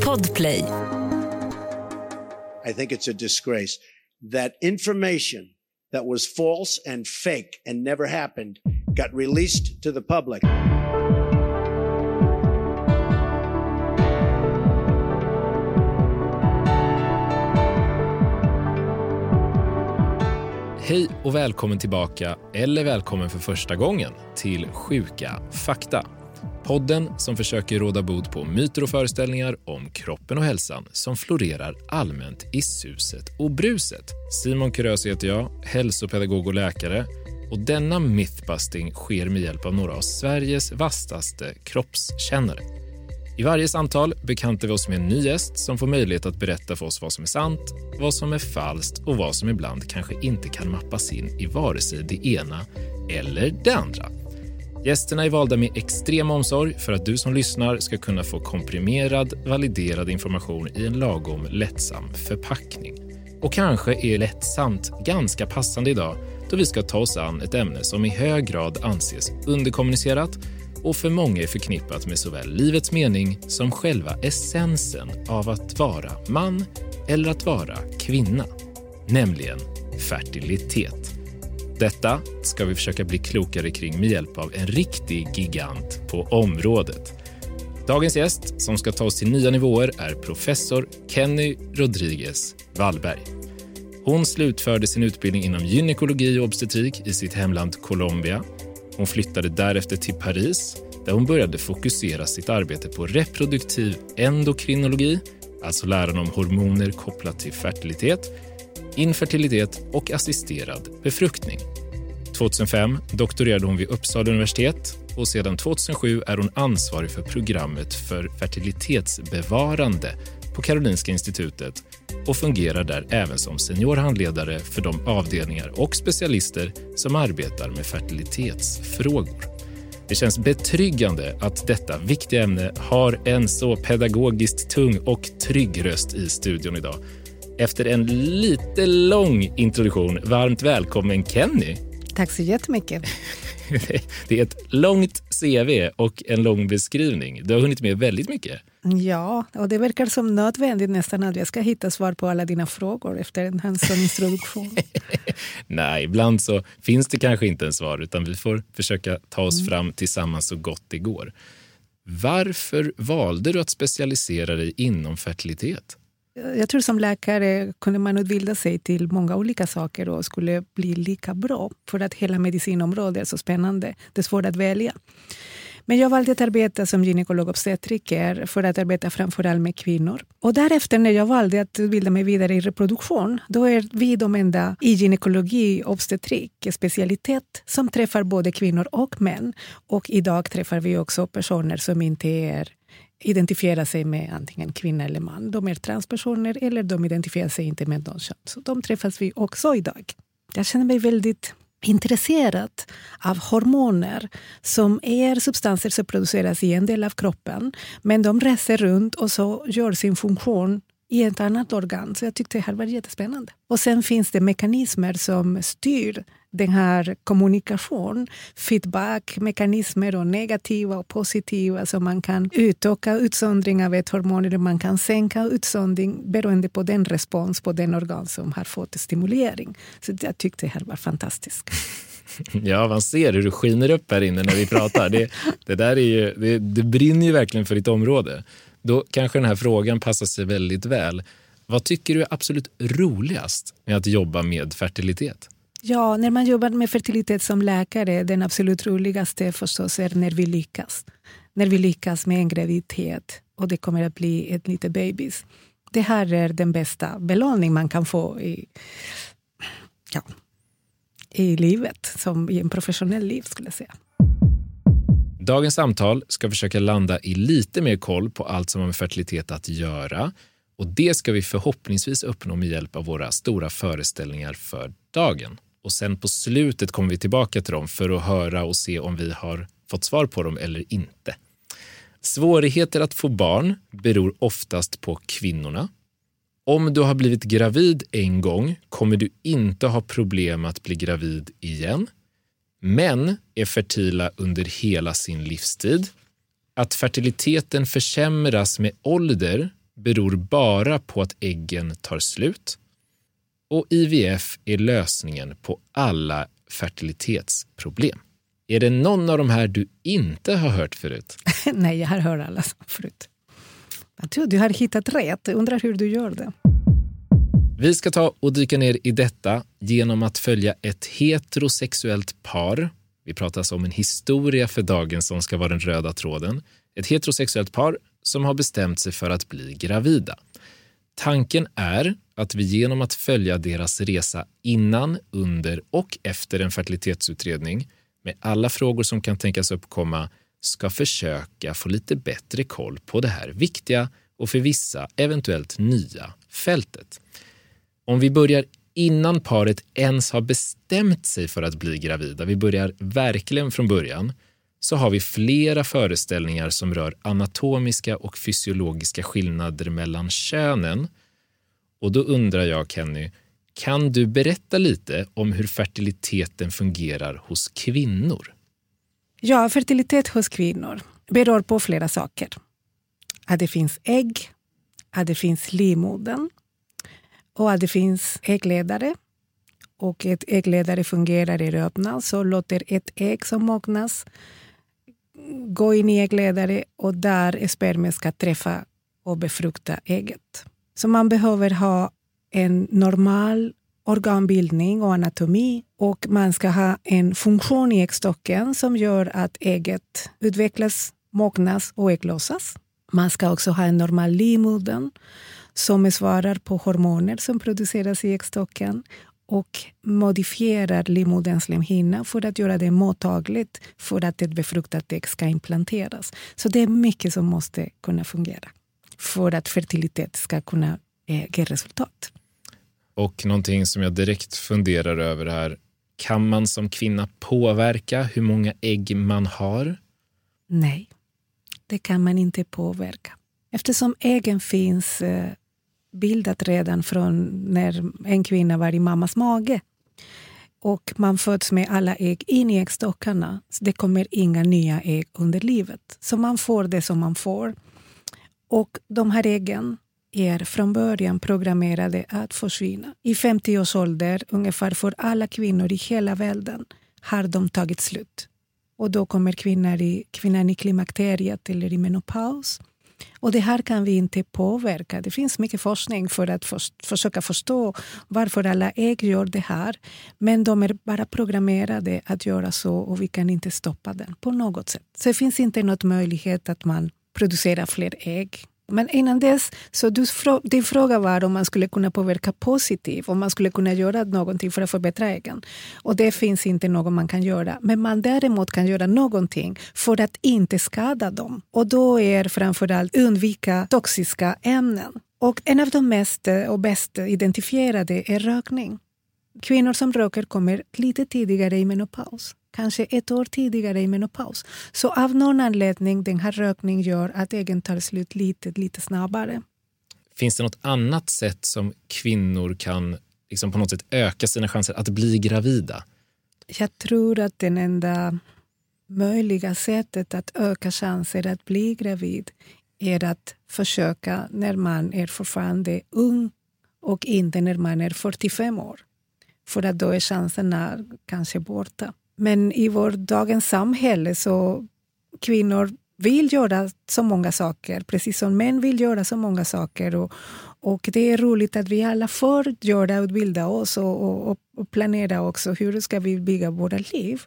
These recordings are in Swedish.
Podplay. I think it's a disgrace that information that was false and fake and never happened got released to the public. Hej och välkommen tillbaka, eller välkommen för första gången, till Sjuka fakta. Podden som försöker råda bot på myter och föreställningar om kroppen och hälsan som florerar allmänt i suset och bruset. Simon Kurös heter jag, hälsopedagog och läkare. Och denna mythbusting sker med hjälp av några av Sveriges vastaste kroppskännare. I varje samtal bekantar vi oss med en ny gäst som får möjlighet att berätta för oss vad som är sant, vad som är falskt och vad som ibland kanske inte kan mappas in i vare sig det ena eller det andra. Gästerna är valda med extrem omsorg för att du som lyssnar ska kunna få komprimerad, validerad information i en lagom lättsam förpackning. Och kanske är lättsamt ganska passande idag då vi ska ta oss an ett ämne som i hög grad anses underkommunicerat och för många är förknippat med såväl livets mening som själva essensen av att vara man eller att vara kvinna, nämligen fertilitet. Detta ska vi försöka bli klokare kring med hjälp av en riktig gigant på området. Dagens gäst som ska ta oss till nya nivåer är professor Kenny Rodriguez Wallberg. Hon slutförde sin utbildning inom gynekologi och obstetrik i sitt hemland Colombia. Hon flyttade därefter till Paris där hon började fokusera sitt arbete på reproduktiv endokrinologi, alltså läran om hormoner kopplat till fertilitet, infertilitet och assisterad befruktning. 2005 doktorerade hon vid Uppsala universitet och sedan 2007 är hon ansvarig för programmet för fertilitetsbevarande på Karolinska institutet och fungerar där även som senior handledare för de avdelningar och specialister som arbetar med fertilitetsfrågor. Det känns betryggande att detta viktiga ämne har en så pedagogiskt tung och trygg röst i studion idag. Efter en lite lång introduktion, varmt välkommen Kenny. Tack så jättemycket. Det är ett långt CV och en lång beskrivning. Du har hunnit med väldigt mycket. Ja, och det verkar som nödvändigt nästan att jag ska hitta svar på alla dina frågor efter en hans introduktion. Nej, ibland så finns det kanske inte en svar utan vi får försöka ta oss mm. fram tillsammans så gott det går. Varför valde du att specialisera dig inom fertilitet? Jag tror som läkare kunde man utbilda sig till många olika saker och skulle bli lika bra. För att hela medicinområdet är så spännande. Det är svårt att välja. Men jag valde att arbeta som gynekolog obstetriker för att arbeta framförallt med kvinnor. Och därefter när jag valde att utbilda mig vidare i reproduktion, då är vi de enda i gynekologi obstetrik specialitet som träffar både kvinnor och män. Och idag träffar vi också personer som inte är identifierar sig med antingen kvinna eller man. De är transpersoner eller de identifierar sig inte med någon kön. Så de träffas vi också idag. Jag känner mig väldigt intresserad av hormoner som är substanser som produceras i en del av kroppen men de reser runt och så gör sin funktion i ett annat organ. Så jag tyckte det här var jättespännande. Och sen finns det mekanismer som styr den här kommunikation, feedbackmekanismer och negativa och positiva. Så man kan utöka utsöndring av ett hormon eller man kan sänka utsöndring beroende på den respons på den organ som har fått stimulering. Så jag tyckte det här var fantastiskt. Ja, man ser hur du skiner upp här inne när vi pratar. Det, det där är ju, det, det brinner ju verkligen för ditt område. Då kanske den här frågan passar sig väldigt väl. Vad tycker du är absolut roligast med att jobba med fertilitet? Ja, när man jobbar med fertilitet som läkare, den absolut roligaste förstås är när vi lyckas. När vi lyckas med en graviditet och det kommer att bli ett litet bebis. Det här är den bästa belöning man kan få i, ja, i livet, som i en professionell liv skulle jag säga. Dagens samtal ska försöka landa i lite mer koll på allt som har med fertilitet att göra. Och Det ska vi förhoppningsvis uppnå med hjälp av våra stora föreställningar för dagen. Och sen på slutet kommer vi tillbaka till dem för att höra och se om vi har fått svar på dem eller inte. Svårigheter att få barn beror oftast på kvinnorna. Om du har blivit gravid en gång kommer du inte ha problem att bli gravid igen. Män är fertila under hela sin livstid. att fertiliteten försämras med ålder beror bara på att äggen tar slut och IVF är lösningen på alla fertilitetsproblem. Är det någon av de här du inte har hört förut? Nej, jag har hört alla förut. Jag du har hittat rätt. Jag undrar hur du gör det. Vi ska ta och dyka ner i detta genom att följa ett heterosexuellt par. Vi pratar om en historia för dagen som ska vara den röda tråden. Ett heterosexuellt par som har bestämt sig för att bli gravida. Tanken är att vi genom att följa deras resa innan, under och efter en fertilitetsutredning med alla frågor som kan tänkas uppkomma ska försöka få lite bättre koll på det här viktiga och för vissa eventuellt nya fältet. Om vi börjar innan paret ens har bestämt sig för att bli gravida, vi börjar verkligen från början, så har vi flera föreställningar som rör anatomiska och fysiologiska skillnader mellan könen. Och då undrar jag, Kenny, kan du berätta lite om hur fertiliteten fungerar hos kvinnor? Ja, fertilitet hos kvinnor beror på flera saker. Att det finns ägg, att det finns livmodern och att det finns äggledare. Och ett äggledare fungerar i det öppna, så låter ett ägg som mognas gå in i äggledare och där spermien ska träffa och befrukta ägget. Så man behöver ha en normal organbildning och anatomi och man ska ha en funktion i äggstocken som gör att ägget utvecklas, mognas och ägglossas. Man ska också ha en normal livmodern som svarar på hormoner som produceras i äggstocken och modifierar livmoderns slemhinna för att göra det mottagligt för att ett befruktat ägg ska implanteras. Så det är mycket som måste kunna fungera för att fertilitet ska kunna eh, ge resultat. Och någonting som jag direkt funderar över här. Kan man som kvinna påverka hur många ägg man har? Nej, det kan man inte påverka. Eftersom äggen finns eh, bildat redan från när en kvinna var i mammas mage. Och man föds med alla ägg in i äggstockarna. Det kommer inga nya ägg under livet. Så man får det som man får. Och de här äggen är från början programmerade att försvinna. I 50 års ålder, ungefär för alla kvinnor i hela världen, har de tagit slut. Och då kommer kvinnor i, kvinnan i klimakteriet eller i menopaus. Och det här kan vi inte påverka. Det finns mycket forskning för att för, försöka förstå varför alla ägg gör det här. Men de är bara programmerade att göra så och vi kan inte stoppa den på något sätt. Så det finns inte någon möjlighet att man producerar fler ägg men innan dess, så du, din fråga var om man skulle kunna påverka positivt, om man skulle kunna göra någonting för att förbättra äggen. Och det finns inte något man kan göra. Men man däremot kan göra någonting för att inte skada dem. Och då är framförallt undvika toxiska ämnen. Och en av de mest eh, och bäst identifierade är rökning. Kvinnor som röker kommer lite tidigare i menopaus kanske ett år tidigare i menopaus. Så av någon anledning den här rökningen gör att äggen tar slut lite, lite snabbare. Finns det något annat sätt som kvinnor kan liksom på något sätt öka sina chanser att bli gravida? Jag tror att det enda möjliga sättet att öka chanser att bli gravid är att försöka när man är fortfarande ung och inte när man är 45 år. För att då är chanserna kanske borta. Men i vårt dagens samhälle så kvinnor vill göra så många saker, precis som män vill göra så många saker. Och, och det är roligt att vi alla får göra och utbilda oss och, och, och planera också hur ska vi bygga våra liv.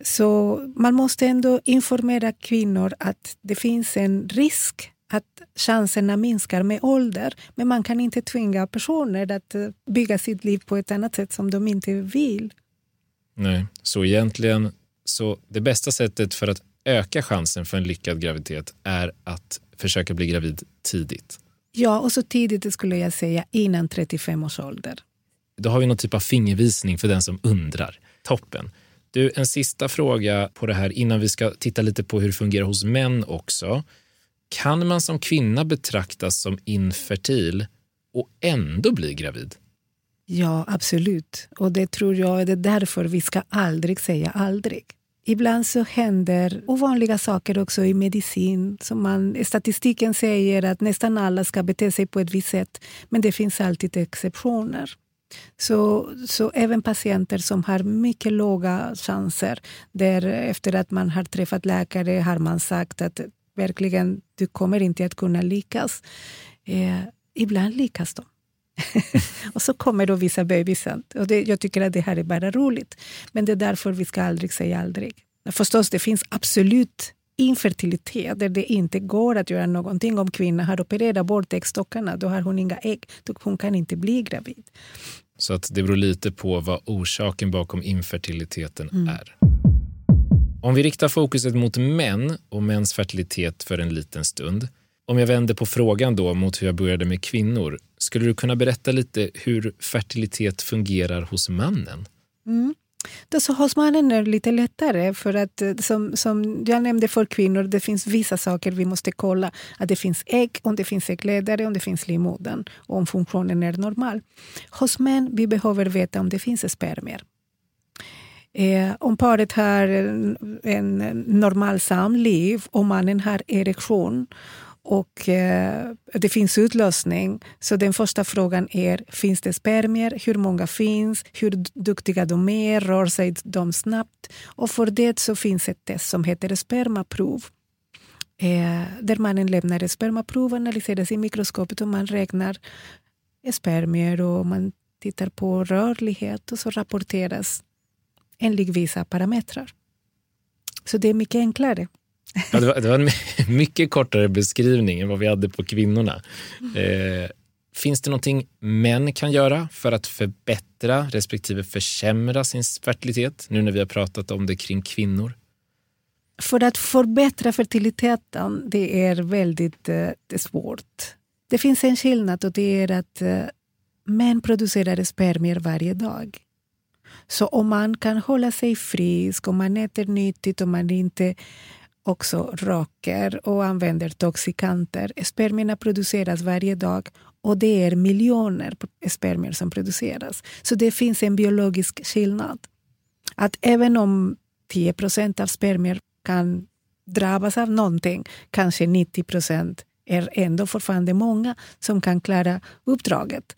Så man måste ändå informera kvinnor att det finns en risk att chanserna minskar med ålder. Men man kan inte tvinga personer att eh, bygga sitt liv på ett annat sätt som de inte vill. Nej, så egentligen så det bästa sättet för att öka chansen för en lyckad graviditet är att försöka bli gravid tidigt. Ja, och så tidigt skulle jag säga innan 35 års ålder. Då har vi någon typ av fingervisning för den som undrar. Toppen. Du, en sista fråga på det här innan vi ska titta lite på hur det fungerar hos män också. Kan man som kvinna betraktas som infertil och ändå bli gravid? Ja, absolut. Och det tror jag är därför vi ska aldrig säga aldrig. Ibland så händer ovanliga saker också i medicin. Som man, statistiken säger att nästan alla ska bete sig på ett visst sätt men det finns alltid exceptioner. Så, så även patienter som har mycket låga chanser där efter att man har träffat läkare har man sagt att verkligen du kommer inte att kunna lyckas. Eh, ibland lyckas de. och så kommer då vissa bebisar. Och det, jag tycker att det här är bara roligt. Men det är därför vi ska aldrig säga aldrig. Förstås, det finns absolut infertilitet där det inte går att göra någonting. Om kvinnan har opererat bort äggstockarna, då har hon inga ägg. Hon kan inte bli gravid. Så att det beror lite på vad orsaken bakom infertiliteten mm. är. Om vi riktar fokuset mot män och mäns fertilitet för en liten stund. Om jag vänder på frågan då mot hur jag började med kvinnor. Skulle du kunna berätta lite hur fertilitet fungerar hos mannen? Mm. Så hos mannen är det lite lättare, för att eh, som, som jag nämnde för kvinnor, det finns vissa saker vi måste kolla. Att det finns ägg, om det finns äggledare, om det finns livmodern och om funktionen är normal. Hos män vi behöver veta om det finns spermier. Eh, om paret har en, en normal samliv och mannen har erektion och eh, det finns utlösning. Så den första frågan är, finns det spermier? Hur många finns? Hur duktiga de är? Rör sig de snabbt? Och för det så finns ett test som heter spermaprov. Eh, där mannen lämnar ett spermaprov, analyseras i mikroskopet och man räknar spermier och man tittar på rörlighet och så rapporteras enligt vissa parametrar. Så det är mycket enklare. Ja, det, var, det var en mycket kortare beskrivning än vad vi hade på kvinnorna. Eh, finns det någonting män kan göra för att förbättra respektive försämra sin fertilitet nu när vi har pratat om det kring kvinnor? För att förbättra fertiliteten, det är väldigt eh, svårt. Det finns en skillnad och det är att eh, män producerar spermier varje dag. Så om man kan hålla sig frisk, om man äter nyttigt, om man inte också röker och använder toxikanter. Spermierna produceras varje dag och det är miljoner spermier som produceras. Så det finns en biologisk skillnad. Att även om 10 procent av spermier kan drabbas av någonting, kanske 90 procent är ändå fortfarande många som kan klara uppdraget.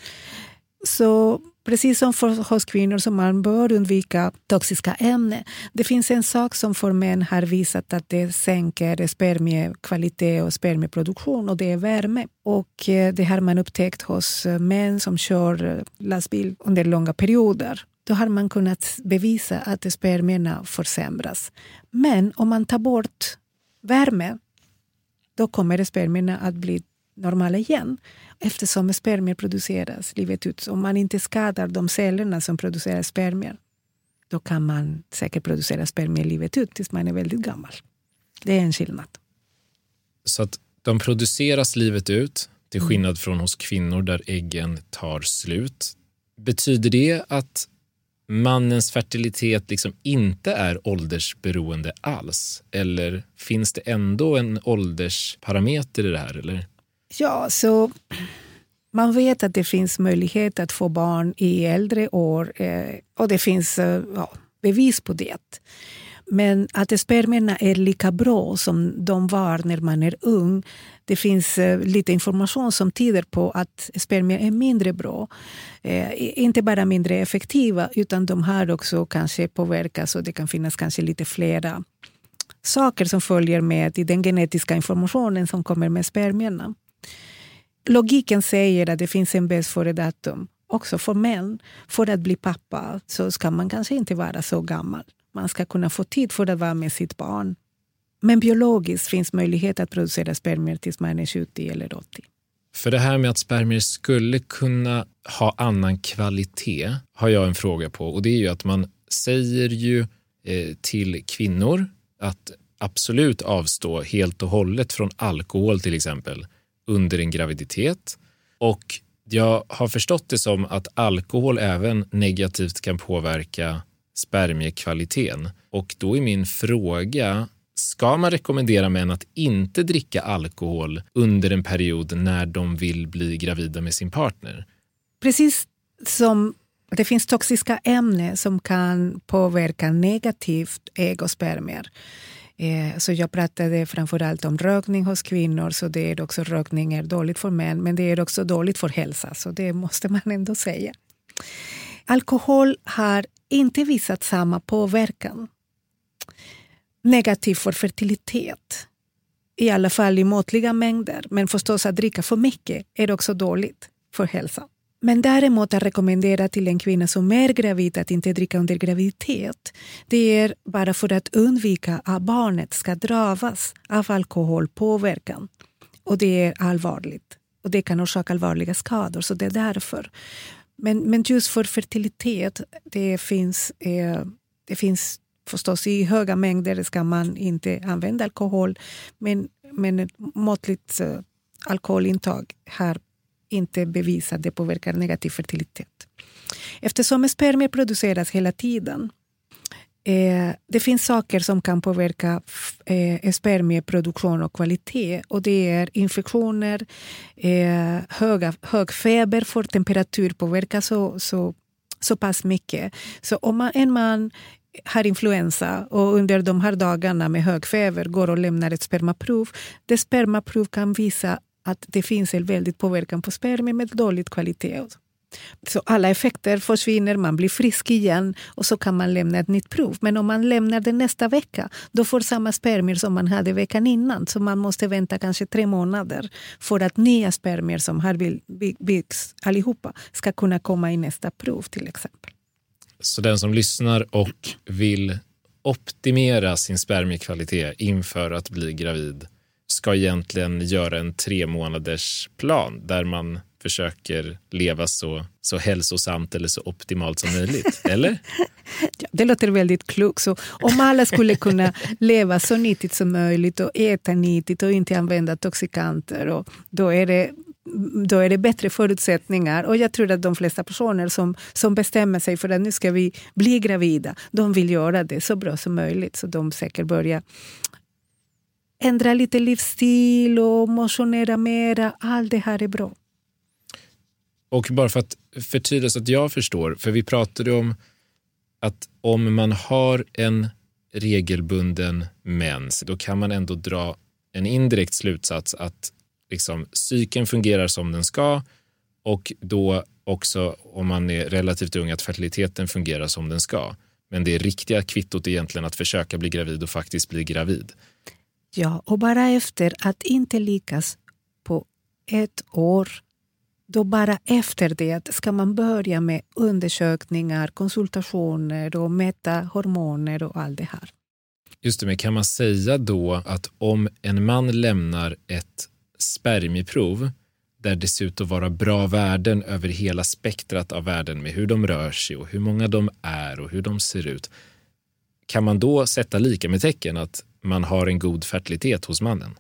Så Precis som för hos kvinnor som man bör undvika toxiska ämnen. Det finns en sak som för män har visat att det sänker spermiekvalitet och spermieproduktion och det är värme. Och eh, det har man upptäckt hos eh, män som kör eh, lastbil under långa perioder. Då har man kunnat bevisa att spermierna försämras. Men om man tar bort värme, då kommer spermierna att bli normala igen eftersom spermier produceras livet ut. Om man inte skadar de cellerna som producerar spermier då kan man säkert producera spermier livet ut tills man är väldigt gammal. Det är en skillnad. Så att de produceras livet ut, till mm. skillnad från hos kvinnor där äggen tar slut. Betyder det att mannens fertilitet liksom inte är åldersberoende alls? Eller finns det ändå en åldersparameter i det här? Eller? Ja, så man vet att det finns möjlighet att få barn i äldre år eh, och det finns eh, ja, bevis på det. Men att spermierna är lika bra som de var när man är ung. Det finns eh, lite information som tyder på att spermier är mindre bra. inte bara mindre effektiva, utan de har också kanske påverkats och det kan finnas kanske lite flera saker som följer med i den genetiska informationen som kommer med spermierna. Logiken säger att det finns en bäst före-datum också för män. För att bli pappa så ska man kanske inte vara så gammal. Man ska kunna få tid för att vara med sitt barn. Men biologiskt finns möjlighet att producera spermier tills man är 70 eller 80. För det här med att spermier skulle kunna ha annan kvalitet har jag en fråga på. Och det är ju att man säger ju eh, till kvinnor att absolut avstå helt och hållet från alkohol till exempel under en graviditet. Och jag har förstått det som att alkohol även negativt kan påverka spermiekvaliteten. Och då är min fråga, ska man rekommendera män att inte dricka alkohol under en period när de vill bli gravida med sin partner? Precis som det finns toxiska ämnen som kan påverka negativt ägg och spermier. Eh, så jag pratade framför allt om rökning hos kvinnor, så det är också rökning är dåligt för män, men det är också dåligt för hälsa, så det måste man ändå säga. Alkohol har inte visat samma påverkan. Negativ för fertilitet, i alla fall i måttliga mängder, men förstås att dricka för mycket är också dåligt för hälsan. Men däremot att rekommendera till en kvinna som är gravid att inte dricka under graviditet, det är bara för att undvika att barnet ska drabbas av alkoholpåverkan. Och det är allvarligt. Och det kan orsaka allvarliga skador, så det är därför. Men, men just för fertilitet, det finns, eh, det finns förstås i höga mängder ska man inte använda alkohol. Men, men ett måttligt eh, alkoholintag här inte bevisat att det påverkar negativ fertilitet. Eftersom spermier produceras hela tiden eh, det finns saker som kan påverka eh, spermieproduktion och kvalitet. Och Det är infektioner, eh, höga, hög feber får temperatur påverka så, så, så pass mycket. Så om man, en man har influensa och under de här dagarna med hög feber går och lämnar ett spermaprov. Det spermaprov kan visa att det finns en väldigt påverkan på spermier med dålig kvalitet. Så alla effekter försvinner, man blir frisk igen och så kan man lämna ett nytt prov. Men om man lämnar det nästa vecka, då får samma spermier som man hade veckan innan. Så man måste vänta kanske tre månader för att nya spermier som har byggts allihopa ska kunna komma i nästa prov till exempel. Så den som lyssnar och vill optimera sin spermiekvalitet inför att bli gravid ska egentligen göra en tre månaders plan där man försöker leva så, så hälsosamt eller så optimalt som möjligt. Eller? Ja, det låter väldigt klokt. Så om alla skulle kunna leva så nyttigt som möjligt och äta nyttigt och inte använda toxikanter, och då är det då är det bättre förutsättningar. Och jag tror att de flesta personer som, som bestämmer sig för att nu ska vi bli gravida, de vill göra det så bra som möjligt. Så de säkert börjar ändra lite livsstil och motionera mera. Allt det här är bra. Och bara för att förtydliga så att jag förstår, för vi pratade om att om man har en regelbunden mens, då kan man ändå dra en indirekt slutsats att liksom, psyken fungerar som den ska och då också om man är relativt ung att fertiliteten fungerar som den ska. Men det riktiga kvittot är egentligen att försöka bli gravid och faktiskt bli gravid. Ja, och bara efter att inte lyckas på ett år då bara efter det ska man börja med undersökningar, konsultationer och mäta hormoner och allt det här. Just det, men kan man säga då att om en man lämnar ett spermieprov där det ser ut att vara bra värden över hela spektrat av värden med hur de rör sig och hur många de är och hur de ser ut. Kan man då sätta lika med tecken att man har en god fertilitet hos mannen?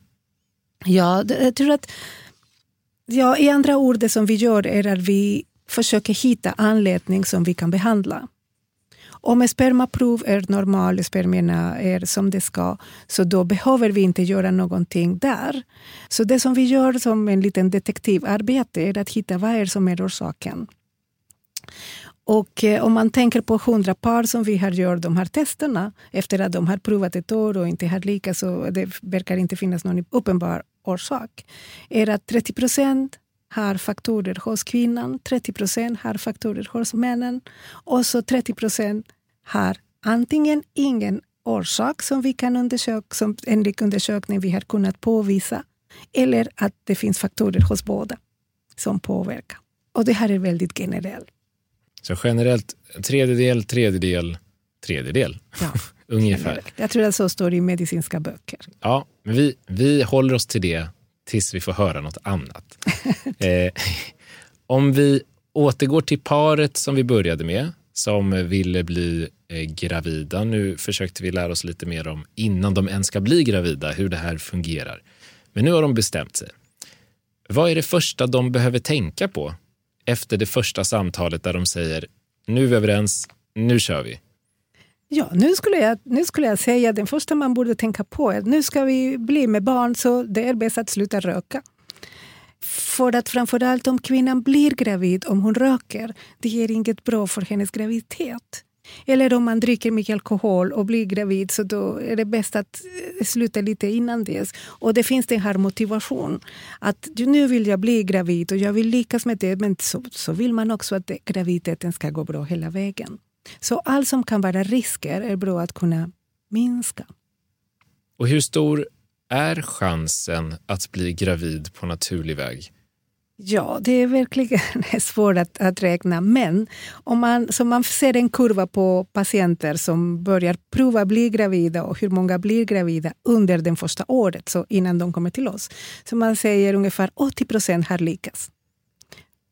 Ja, jag tror att ja, i andra ord det som vi gör är att vi försöker hitta anledning som vi kan behandla. Om spermaprov är normal, spermierna är som det ska, så då behöver vi inte göra någonting där. Så det som vi gör som en liten detektivarbete är att hitta vad är som är orsaken. Och eh, om man tänker på hundra par som vi har gjort de här testerna efter att de har provat ett år och inte har lyckats och det verkar inte finnas någon uppenbar orsak, är att 30 procent har faktorer hos kvinnan, 30 procent har faktorer hos männen och så 30 procent har antingen ingen orsak som vi kan undersöka, som enligt undersökning vi har kunnat påvisa, eller att det finns faktorer hos båda som påverkar. Och det här är väldigt generellt. Så generellt tredjedel, tredjedel, tredjedel. Ja, Ungefär. Jag tror att så står det i medicinska böcker. Ja, men vi, vi håller oss till det tills vi får höra något annat. eh, om vi återgår till paret som vi började med, som ville bli eh, gravida. Nu försökte vi lära oss lite mer om, innan de ens ska bli gravida, hur det här fungerar. Men nu har de bestämt sig. Vad är det första de behöver tänka på efter det första samtalet där de säger nu är vi överens, nu kör vi? Ja, nu skulle, jag, nu skulle jag säga den första man borde tänka på är att nu ska vi bli med barn så det är bäst att sluta röka. För att framförallt om kvinnan blir gravid, om hon röker, det ger inget bra för hennes graviditet. Eller om man dricker mycket alkohol och blir gravid så då är det bäst att eh, sluta lite innan dess. Och det finns den här motivation. Att nu vill jag bli gravid och jag vill lyckas med det men så, så vill man också att graviditeten ska gå bra hela vägen. Så allt som kan vara risker är bra att kunna minska. Och hur stor är chansen att bli gravid på naturlig väg? Ja, det är verkligen svårt att, att räkna. Men om man, så man ser en kurva på patienter som börjar prova bli gravida och hur många blir gravida under det första året, så innan de kommer till oss. Så man säger ungefär 80 procent har lyckats.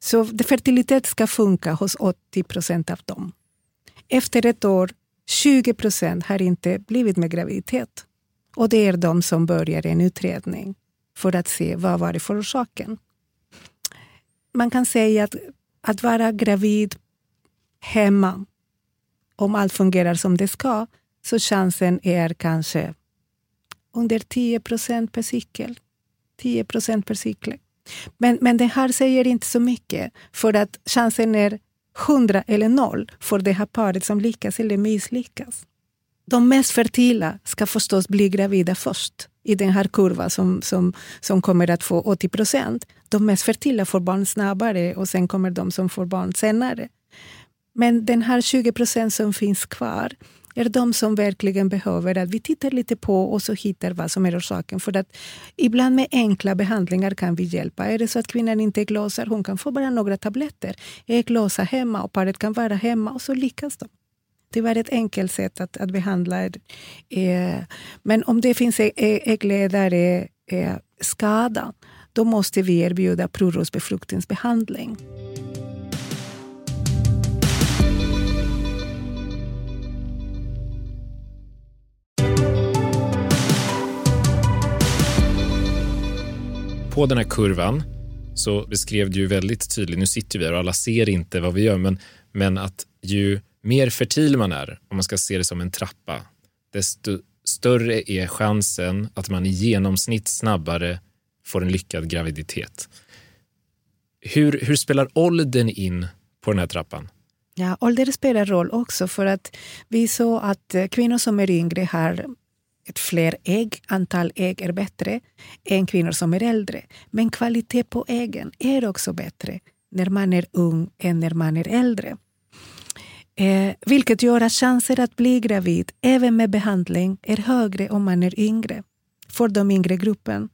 Så fertilitet ska funka hos 80 procent av dem. Efter ett år, 20 procent har inte blivit med graviditet. Och det är de som börjar en utredning för att se vad var det för orsaken man kan säga att att vara gravid hemma, om allt fungerar som det ska, så chansen är kanske under 10 procent per cykel. 10 procent per cykel. Men, men det här säger inte så mycket, för att chansen är 100 eller 0 för det här paret som lyckas eller misslyckas. De mest fertila ska förstås bli gravida först i den här kurvan som, som, som kommer att få 80 procent. De mest fertila får barn snabbare och sen kommer de som får barn senare. Men den här 20 procent som finns kvar är de som verkligen behöver att vi tittar lite på och så hittar vad som är orsaken. För att ibland med enkla behandlingar kan vi hjälpa. Är det så att kvinnan inte ägglossar, hon kan få bara några tabletter. Ägglossa hemma och paret kan vara hemma och så lyckas de. Det var ett enkelt sätt att, att behandla. Eh, men om det finns äggledare eh, skada, då måste vi erbjuda provrörsbefruktningsbehandling. På den här kurvan så beskrev du ju väldigt tydligt, nu sitter vi här och alla ser inte vad vi gör, men, men att ju mer fertil man är, om man ska se det som en trappa, desto större är chansen att man i genomsnitt snabbare får en lyckad graviditet. Hur, hur spelar åldern in på den här trappan? Ja, ålder spelar roll också för att vi såg att eh, kvinnor som är yngre har ett fler ägg, antal ägg är bättre än kvinnor som är äldre. Men kvalitet på äggen är också bättre när man är ung än när man är äldre. Eh, vilket gör att chanser att bli gravid, även med behandling, är högre om man är yngre. För de yngre gruppen,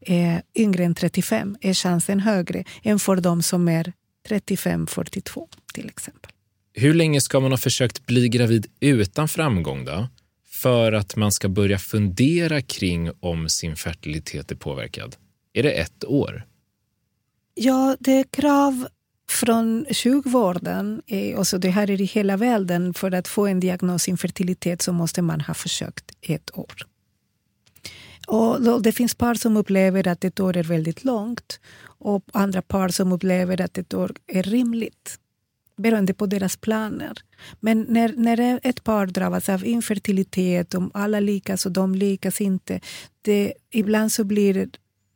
eh, yngre än 35, är chansen högre än för de som är 35-42 till exempel. Hur länge ska man ha försökt bli gravid utan framgång då? För att man ska börja fundera kring om sin fertilitet är påverkad? Är det ett år? Ja, det är krav från sjukvården, och så det här är i hela världen, för att få en diagnos infertilitet så måste man ha försökt ett år. Och det finns par som upplever att ett år är väldigt långt och andra par som upplever att ett år är rimligt beroende på deras planer. Men när, när ett par drabbas av infertilitet, om alla lyckas och de likas inte, det, ibland så blir det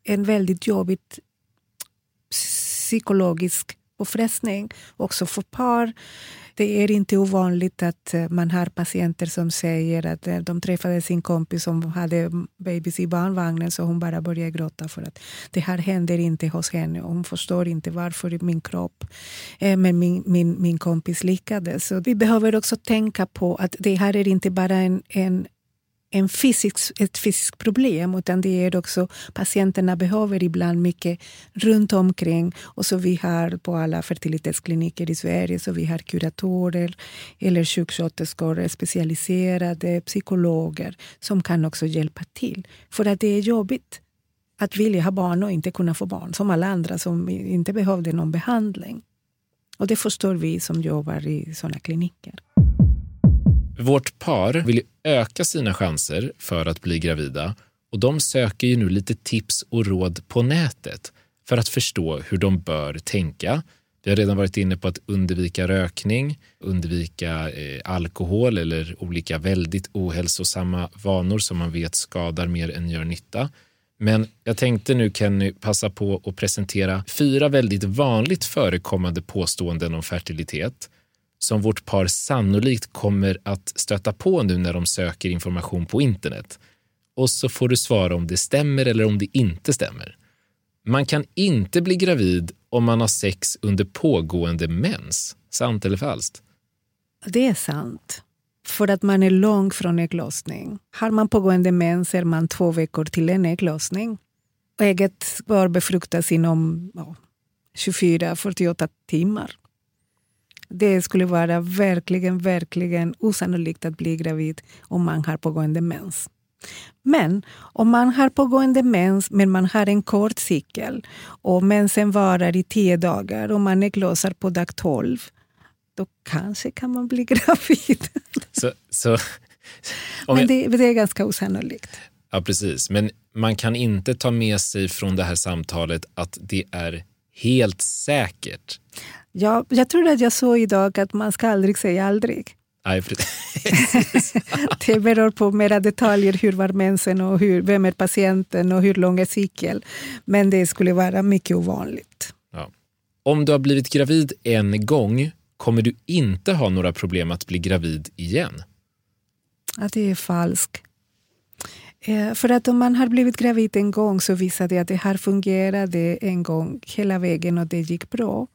en väldigt jobbig psykologisk påfrestning också för par. Det är inte ovanligt att eh, man har patienter som säger att eh, de träffade sin kompis som hade babys i barnvagnen så hon bara började gråta för att det här händer inte hos henne. Hon förstår inte varför min kropp, eh, men min, min, min kompis lyckades. Så vi behöver också tänka på att det här är inte bara en, en en fysisk, ett fysiskt problem utan det är också patienterna behöver ibland mycket runt omkring. Och så vi har på alla fertilitetskliniker i Sverige så vi har kuratorer eller sjuksköterskor, specialiserade psykologer som kan också hjälpa till. För att det är jobbigt att vilja ha barn och inte kunna få barn som alla andra som inte behövde någon behandling. Och det förstår vi som jobbar i sådana kliniker. Vårt par vill öka sina chanser för att bli gravida och de söker ju nu lite tips och råd på nätet för att förstå hur de bör tänka. Vi har redan varit inne på att undvika rökning, undvika eh, alkohol eller olika väldigt ohälsosamma vanor som man vet skadar mer än gör nytta. Men jag tänkte nu Kenny passa på att presentera fyra väldigt vanligt förekommande påståenden om fertilitet som vårt par sannolikt kommer att stöta på nu när de söker information på internet. Och så får du svara om det stämmer eller om det inte stämmer. Man kan inte bli gravid om man har sex under pågående mens. Sant eller falskt? Det är sant. För att man är långt från ägglossning. Har man pågående mens är man två veckor till en ägglossning. Ägget bör befruktas inom ja, 24-48 timmar. Det skulle vara verkligen, verkligen osannolikt att bli gravid om man har pågående mens. Men om man har pågående mens men man har en kort cykel och mensen varar i tio dagar och man ägglossar på dag 12 då kanske kan man bli gravid. Så, så, men det, det, är ganska osannolikt. Ja, precis. Men man kan inte ta med sig från det här samtalet att det är helt säkert. Ja, jag tror att jag såg idag att man ska aldrig säga aldrig. Nej, det beror på mera detaljer, hur var mensen och hur, vem är patienten och hur lång är cykel. Men det skulle vara mycket ovanligt. Ja. Om du har blivit gravid en gång kommer du inte ha några problem att bli gravid igen. Ja, det är falskt. Eh, för att om man har blivit gravid en gång så visar det att det har fungerat en gång hela vägen och det gick bra.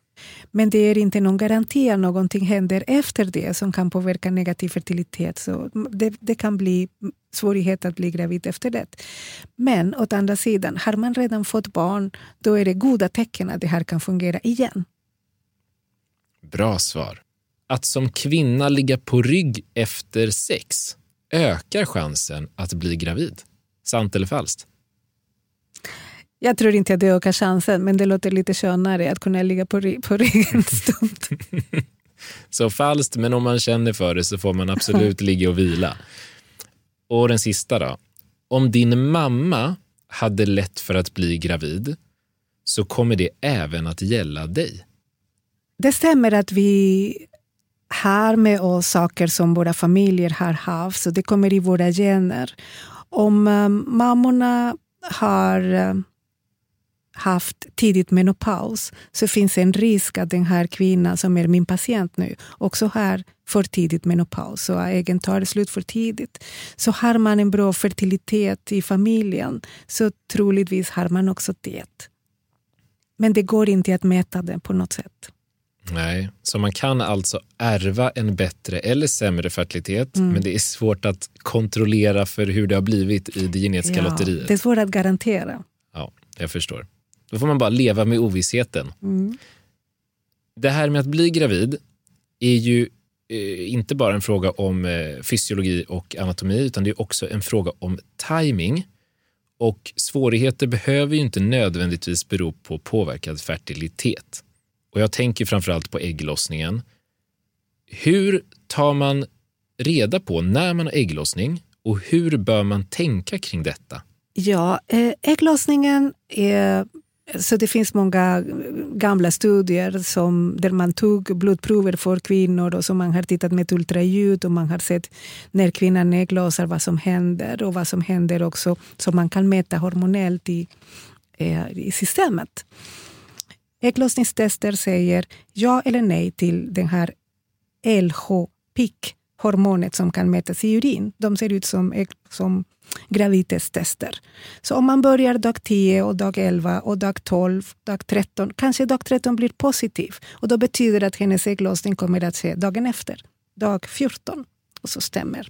Men det är inte någon garanti att någonting händer efter det som kan påverka negativ fertilitet. Så det, det kan bli svårighet att bli gravid efter det. Men åt andra sidan, har man redan fått barn då är det goda tecken att det här kan fungera igen. Bra svar. Att som kvinna ligga på rygg efter sex ökar chansen att bli gravid. Sant eller falskt? Jag tror inte att det ökar chansen, men det låter lite skönare att kunna ligga på, på ryggen en stund. så falskt, men om man känner för det så får man absolut ligga och vila. Och den sista då. Om din mamma hade lätt för att bli gravid så kommer det även att gälla dig. Det stämmer att vi har med oss saker som våra familjer har haft, så det kommer i våra gener. Om um, mammorna har um, haft tidigt menopaus så finns en risk att den här kvinnan som är min patient nu också har för tidigt menopaus så äggen tar slut för tidigt. Så har man en bra fertilitet i familjen så troligtvis har man också det. Men det går inte att mäta det på något sätt. Nej, så man kan alltså ärva en bättre eller sämre fertilitet, mm. men det är svårt att kontrollera för hur det har blivit i det genetiska ja, lotteriet. Det är svårt att garantera. Ja, jag förstår. Då får man bara leva med ovissheten. Mm. Det här med att bli gravid är ju eh, inte bara en fråga om eh, fysiologi och anatomi, utan det är också en fråga om timing. Och svårigheter behöver ju inte nödvändigtvis bero på påverkad fertilitet. Och jag tänker framförallt på ägglossningen. Hur tar man reda på när man har ägglossning och hur bör man tänka kring detta? Ja, eh, ägglossningen är så det finns många gamla studier som, där man tog blodprover för kvinnor och som man har tittat med ultraljud och man har sett när kvinnan ägglossar vad som händer och vad som händer också som man kan mäta hormonellt i, eh, i systemet. Ägglossningstester säger ja eller nej till den här LH-PIC, hormonet som kan mätas i urin. De ser ut som, som graviditetstester. Så om man börjar dag 10, och dag 11, och dag 12, dag 13, kanske dag 13 blir positiv. Och Då betyder det att hennes ägglossning kommer att ske dagen efter, dag 14. Och så stämmer.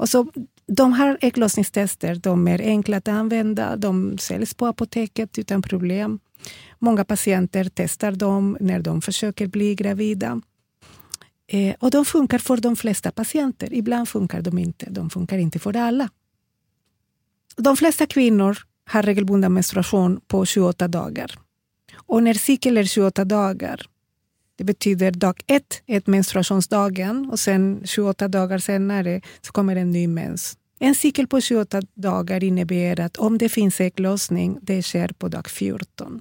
Och så, de här ägglossningstester de är enkla att använda. De säljs på apoteket utan problem. Många patienter testar dem när de försöker bli gravida. Eh, och de funkar för de flesta patienter. Ibland funkar de inte. De funkar inte för alla. De flesta kvinnor har regelbunden menstruation på 28 dagar. Och när cykeln är 28 dagar, det betyder dag ett är menstruationsdagen och sen 28 dagar senare så kommer en ny mens. En cykel på 28 dagar innebär att om det finns ägglossning, det sker på dag 14.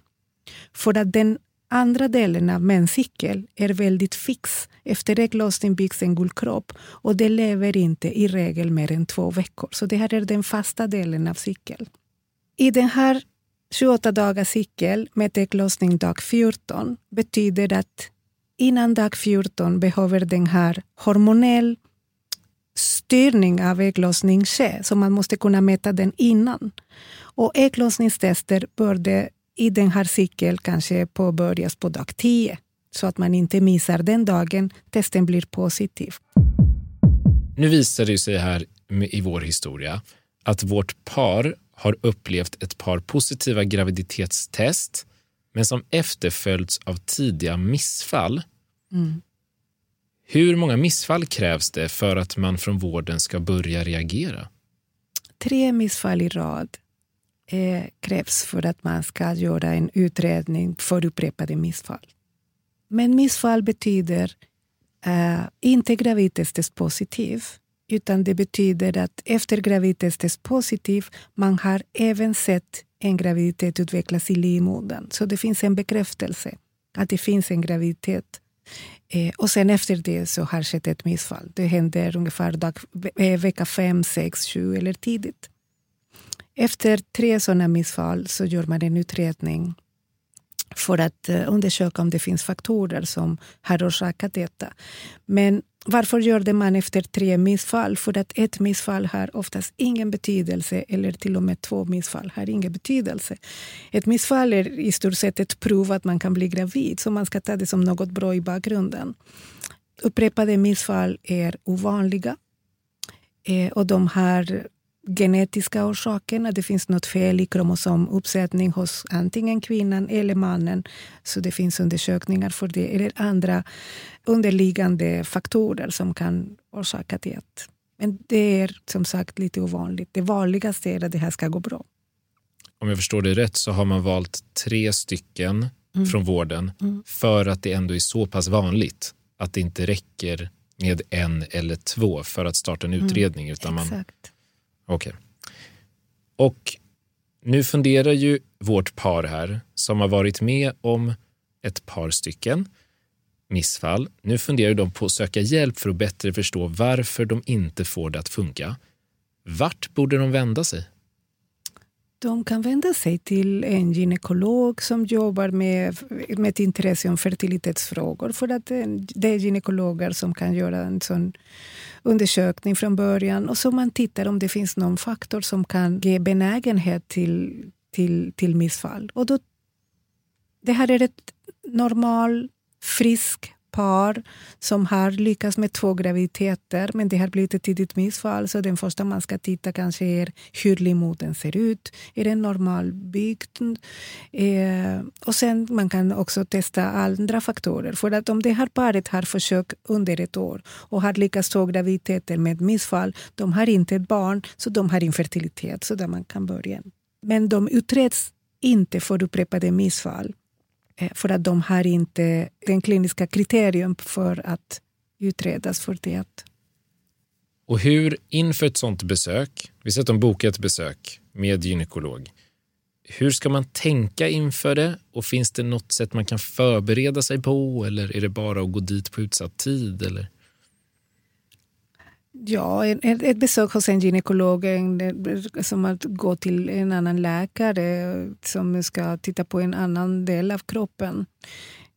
För att den andra delen av menscykeln är väldigt fix. Efter ägglossning byggs en guldkropp och det lever inte i regel mer än två veckor. Så det här är den fasta delen av cykeln. I den här 28 dagars cykel med ägglossning dag 14 betyder att innan dag 14 behöver den här hormonell styrning av ägglossning ske, så man måste kunna mäta den innan. Och ägglossningstester borde i den här cykeln kanske påbörjas på dag 10 så att man inte missar den dagen testen blir positiv. Nu visar det sig här i vår historia att vårt par har upplevt ett par positiva graviditetstest men som efterföljts av tidiga missfall. Mm. Hur många missfall krävs det för att man från vården ska börja reagera? Tre missfall i rad eh, krävs för att man ska göra en utredning för upprepade missfall. Men missfall betyder eh, inte gravidtestet positiv utan det betyder att efter gravidtestet positiv man har även sett en graviditet utvecklas i livmodern. Så det finns en bekräftelse att det finns en graviditet. Eh, och sen efter det så har skett ett missfall. Det händer ungefär dag, vecka 5, 6, 7 eller tidigt. Efter tre sådana missfall så gör man en utredning för att eh, undersöka om det finns faktorer som har orsakat detta. Men varför gör det man efter tre missfall? För att ett missfall har oftast ingen betydelse eller till och med två missfall har ingen betydelse. Ett missfall är i stort sett ett prov att man kan bli gravid så man ska ta det som något bra i bakgrunden. Upprepade missfall är ovanliga eh, och de har genetiska orsaken, att det finns något fel i kromosomuppsättning hos antingen kvinnan eller mannen. Så det finns undersökningar för det. Eller andra underliggande faktorer som kan orsaka det. Men det är som sagt lite ovanligt. Det vanligaste är att det här ska gå bra. Om jag förstår det rätt så har man valt tre stycken mm. från vården mm. för att det ändå är så pass vanligt att det inte räcker med en eller två för att starta en mm. utredning. Mm. Utan man, Okej. Okay. Och nu funderar ju vårt par här, som har varit med om ett par stycken missfall. Nu funderar de på att söka hjälp för att bättre förstå varför de inte får det att funka. Vart borde de vända sig? De kan vända sig till en gynekolog som jobbar med, med ett intresse om fertilitetsfrågor. För att eh, det är gynekologer som kan göra en sån undersökning från början och så man tittar om det finns någon faktor som kan ge benägenhet till, till, till missfall. Och då, det här är ett normal, frisk par som har lyckats med två graviditeter men det har blivit ett tidigt missfall. Så den första man ska titta kanske är hur livmodern ser ut. Är den normalbyggd? Eh, och sen man kan också testa andra faktorer. För att om det här paret har försökt under ett år och har lyckats två graviditeter med missfall, de har inte ett barn så de har infertilitet. Så där man kan börja. Men de utreds inte för upprepade missfall. Eh, för att de har inte den kliniska kriterium för att utredas för det. Och hur inför ett sånt besök, vi säger att de bokar ett besök med gynekolog, hur ska man tänka inför det och finns det något sätt man kan förbereda sig på eller är det bara att gå dit på utsatt tid? Eller? Ja, ett, ett besök hos en gynekolog är som att gå till en annan läkare som ska titta på en annan del av kroppen.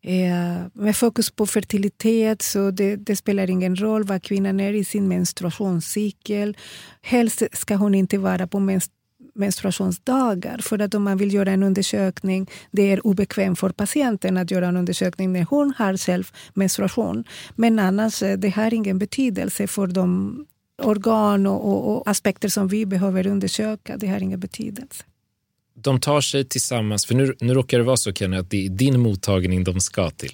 Eh, med fokus på fertilitet så det, det, spelar ingen roll vad kvinnan är i sin menstruationscykel. Helst ska hon inte vara på menstruation menstruationsdagar. För att om man vill göra en undersökning, det är obekvämt för patienten att göra en undersökning när hon har själv menstruation. Men annars eh, det har ingen betydelse för de organ och, och, och aspekter som vi behöver undersöka. Det har ingen betydelse. De tar sig tillsammans, för nu, nu råkar det vara så Kenny, att det är din mottagning de ska till.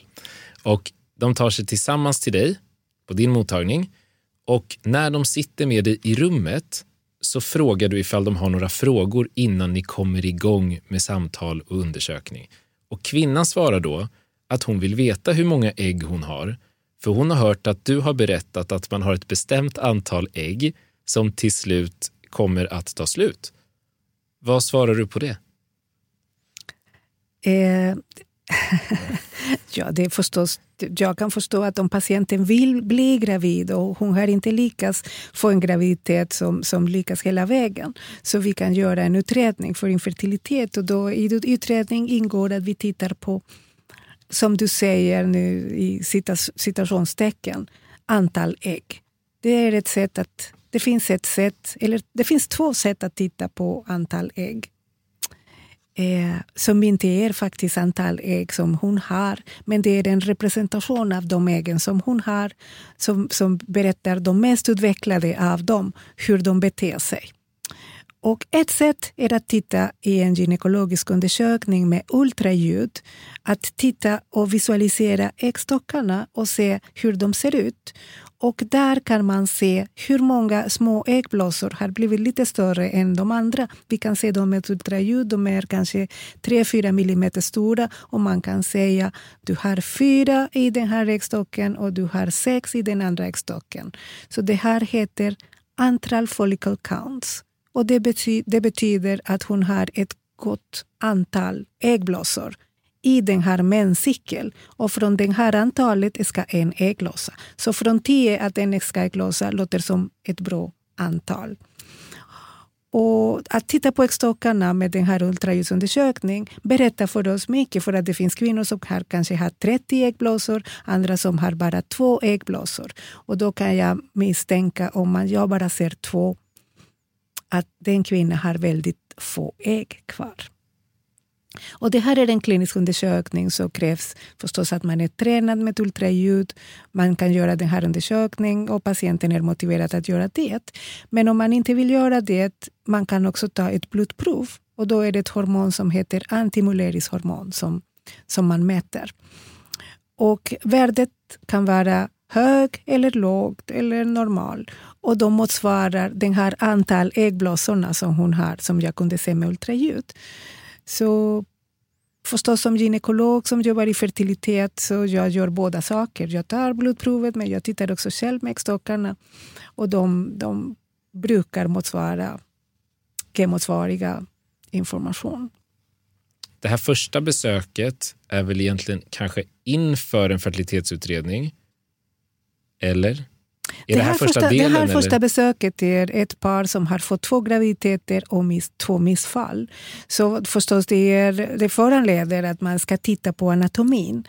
Och de tar sig tillsammans till dig på din mottagning och när de sitter med dig i rummet så frågar du ifall de har några frågor innan ni kommer igång med samtal och undersökning. Och kvinnan svarar då att hon vill veta hur många ägg hon har, för hon har hört att du har berättat att man har ett bestämt antal ägg som till slut kommer att ta slut. Vad svarar du på det? Eh, Ja, det är förstås, jag kan förstå att om patienten vill bli gravid och hon har inte lyckats få en graviditet som, som lyckas hela vägen, så vi kan göra en utredning för infertilitet. Och då I utredning ingår att vi tittar på, som du säger nu i citationstecken, antal ägg. Det är ett sätt att det finns ett sätt, eller det finns två sätt att titta på antal ägg eh, som inte är faktiskt antal ägg som hon har, men det är en representation av de äggen som hon har som, som berättar de mest utvecklade av dem, hur de beter sig. Och ett sätt är att titta i en gynekologisk undersökning med ultraljud, att titta och visualisera äggstockarna och se hur de ser ut. Och där kan man se hur många små äggblåsor har blivit lite större än de andra. Vi kan se dem med ultraljud, de är kanske 3-4 millimeter stora och man kan säga du har fyra i den här äggstocken och du har sex i den andra äggstocken. Så det här heter antral follicle counts. Och det, bety det betyder att hon har ett gott antal äggblåsor i den här menscykeln. Och från det här antalet ska en ägglossa. Så från tio att en ska ägglossa låter som ett bra antal. Och att titta på äggstockarna med den här ultraljudsundersökningen berättar för oss mycket. För att det finns kvinnor som har, kanske har 30 äggblåsor, andra som har bara två äggblåsor. Och då kan jag misstänka, om man jag bara ser två, att den kvinnan har väldigt få ägg kvar. Och det här är en klinisk undersökning så krävs förstås att man är tränad med ultraljud. Man kan göra den här undersökningen och patienten är motiverad att göra det. Men om man inte vill göra det, man kan också ta ett blodprov och då är det ett hormon som heter antimuleris-hormon som, som man mäter. Och värdet kan vara hög eller lågt eller normal. Och de motsvarar den här antal äggblåsorna som hon har, som jag kunde se med ultraljud. Så förstås som gynekolog som jobbar i fertilitet så jag gör båda saker. Jag tar blodprovet men jag tittar också själv med äggstockarna och de, de brukar motsvara kemotsvariga information. Det här första besöket är väl egentligen kanske inför en fertilitetsutredning? Eller? Det, här, första, första delen, det här första besöket är ett par som har fått två graviditeter och miss, två missfall. Så förstås det, är, det föranleder att man ska titta på anatomin.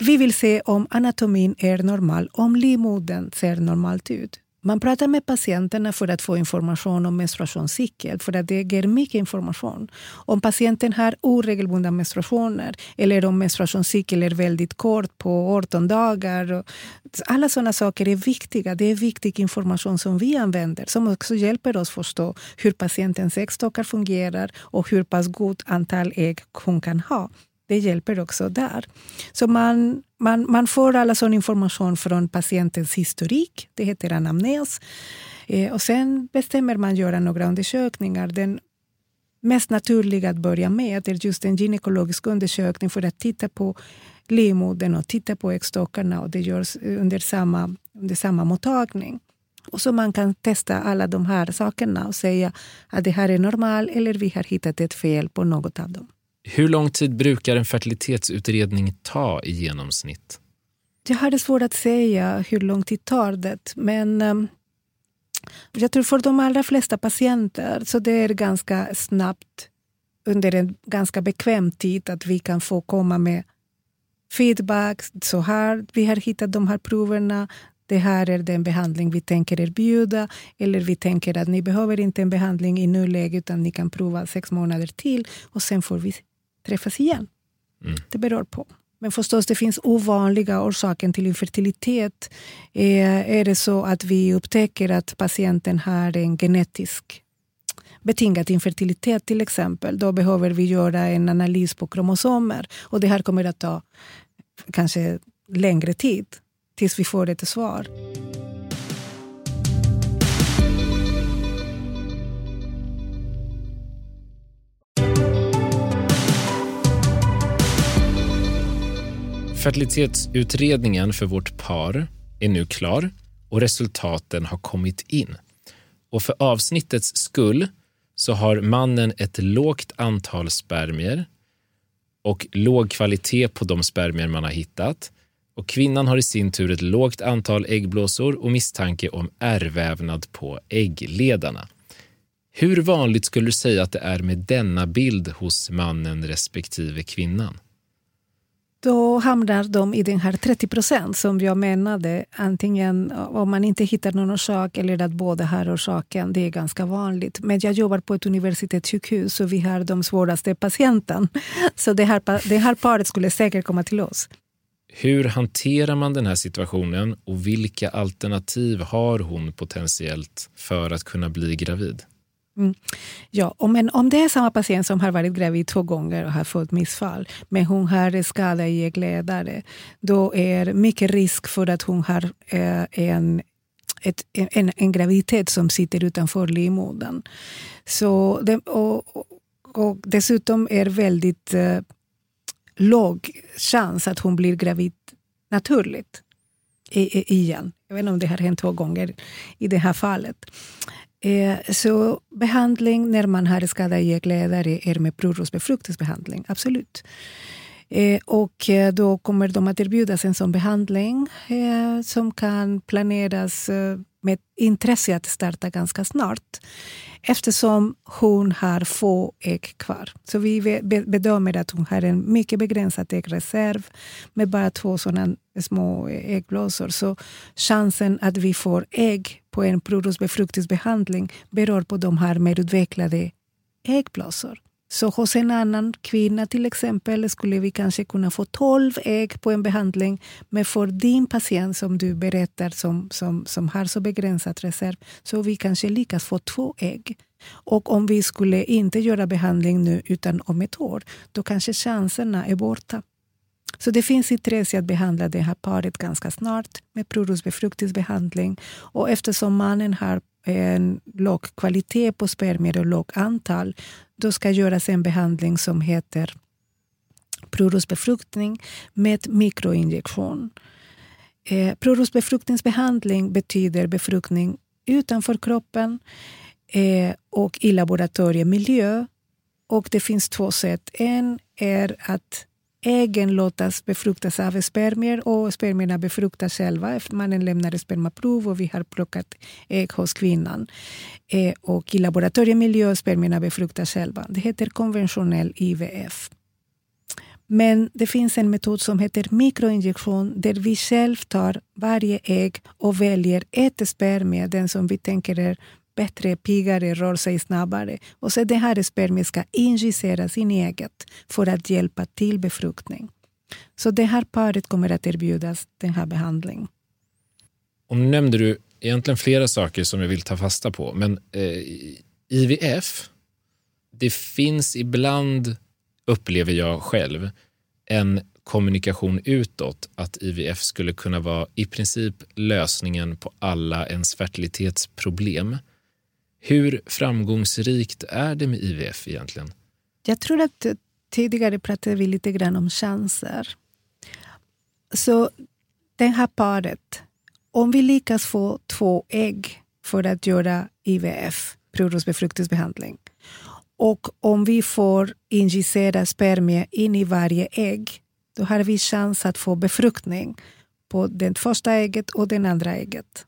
Vi vill se om anatomin är normal, om livmodern ser normalt ut. Man pratar med patienterna för att få information om menstruationscykel, för att det ger mycket information. Om patienten har oregelbundna menstruationer eller om menstruationscykeln är väldigt kort, på 18 dagar. Alla sådana saker är viktiga. Det är viktig information som vi använder, som också hjälper oss förstå hur patientens äggstockar fungerar och hur pass gott antal ägg hon kan ha det hjälper också där. Så man, man, man får all sån information från patientens historik, det heter anamnes. Eh, och sen bestämmer man göra några undersökningar. Den mest naturliga att börja med är just en gynekologisk undersökning för att titta på livmodern och titta på äggstockarna och det görs under samma, under samma mottagning. Och så man kan testa alla de här sakerna och säga att det här är normalt eller vi har hittat ett fel på något av dem. Hur lång tid brukar en fertilitetsutredning ta i genomsnitt? Jag har svårt att säga hur lång tid tar det. Men ehm, jag tror för de allra flesta patienter så det är ganska snabbt under en ganska bekväm tid att vi kan få komma med feedback. Så här, vi har hittat de här proverna. Det här är den behandling vi tänker erbjuda. Eller vi tänker att ni behöver inte en behandling i nuläget utan ni kan prova sex månader till och sen får vi träffas igen. Mm. Det beror på. Men förstås, det finns ovanliga orsaker till infertilitet. Eh, är det så att vi upptäcker att patienten har en genetisk betingad infertilitet till exempel, då behöver vi göra en analys på kromosomer. Och det här kommer att ta kanske längre tid tills vi får ett svar. Fertilitetsutredningen för vårt par är nu klar och resultaten har kommit in. Och för avsnittets skull så har mannen ett lågt antal spermier och låg kvalitet på de spermier man har hittat. Och kvinnan har i sin tur ett lågt antal äggblåsor och misstanke om ärrvävnad på äggledarna. Hur vanligt skulle du säga att det är med denna bild hos mannen respektive kvinnan? Då hamnar de i den här 30 procent som jag menade. Antingen eh, om man inte hittar någon orsak eller att båda har orsaken. Det är ganska vanligt. Men jag jobbar på ett universitetssjukhus och vi har de svåraste patienterna. Så det här, det här paret skulle säkert komma till oss. Hur hanterar man den här situationen och vilka alternativ har hon potentiellt för att kunna bli gravid? Mm. Ja, en, om det är samma patient som har varit gravid två gånger och har fått missfall, men hon har skada i äggledare, då är det mycket risk för att hon har eh, en ett, en, en graviditet som sitter utanför livmodern. Så det, och, och, och, dessutom är väldigt eh, låg chans att hon blir gravid naturligt i, igen. Jag vet inte om det har hänt två gånger i det här fallet. Eh, så behandling när man har skada i äggledare är med provrörsbefruktningsbehandling, absolut. Eh, och eh, då kommer de att erbjudas en sån behandling eh, som kan planeras eh, med intresse att starta ganska snart eftersom hon har få ägg kvar. Så vi bedömer att hon har en mycket begränsad äggreserv med bara två sådana små äggblåsor. Så chansen att vi får ägg på en provrörsbefruktningsbehandling beror på de här mer utvecklade äggblåsor. Så hos en annan kvinna till exempel skulle vi kanske kunna få 12 ägg på en behandling. Men för din patient som du berättar som, som, som har så begränsad reserv så vi kanske lyckas få två ägg. Och om vi skulle inte göra behandling nu utan om ett år, då kanske chanserna är borta. Så det finns intresse att behandla det här paret ganska snart med provrörsbefruktningsbehandling. Och eftersom mannen har en låg kvalitet på spermier och lågt antal, då ska göras en behandling som heter provrörsbefruktning med mikroinjektion. Eh, provrörsbefruktningsbehandling betyder befruktning utanför kroppen eh, och i laboratoriemiljö. Och det finns två sätt. En är att äggen låtas befruktas av spermier och spermierna befruktas själva. Mannen lämnar spermaprov och vi har plockat ägg hos kvinnan. Eh, och I laboratoriemiljö spermierna befruktas själva. Det heter konventionell IVF. Men det finns en metod som heter mikroinjektion där vi själv tar varje ägg och väljer ett spermie, den som vi tänker är bättre, piggare, rör sig snabbare. Och så det här spermien ska injicera sin eget för att hjälpa till befruktning. Så det här paret kommer att erbjudas den här behandlingen. Och nu nämnde du egentligen flera saker som jag vill ta fasta på. Men eh, IVF, det finns ibland, upplever jag själv, en kommunikation utåt att IVF skulle kunna vara i princip lösningen på alla ens fertilitetsproblem. Hur framgångsrikt är det med IVF egentligen? Jag tror att tidigare pratade vi lite grann om chanser. Så det här paret, om vi lyckas få två ägg för att göra IVF, provrörsbefruktningsbehandling, och om vi får injicera spermier in i varje ägg, då har vi chans att få befruktning på det första ägget och det andra ägget.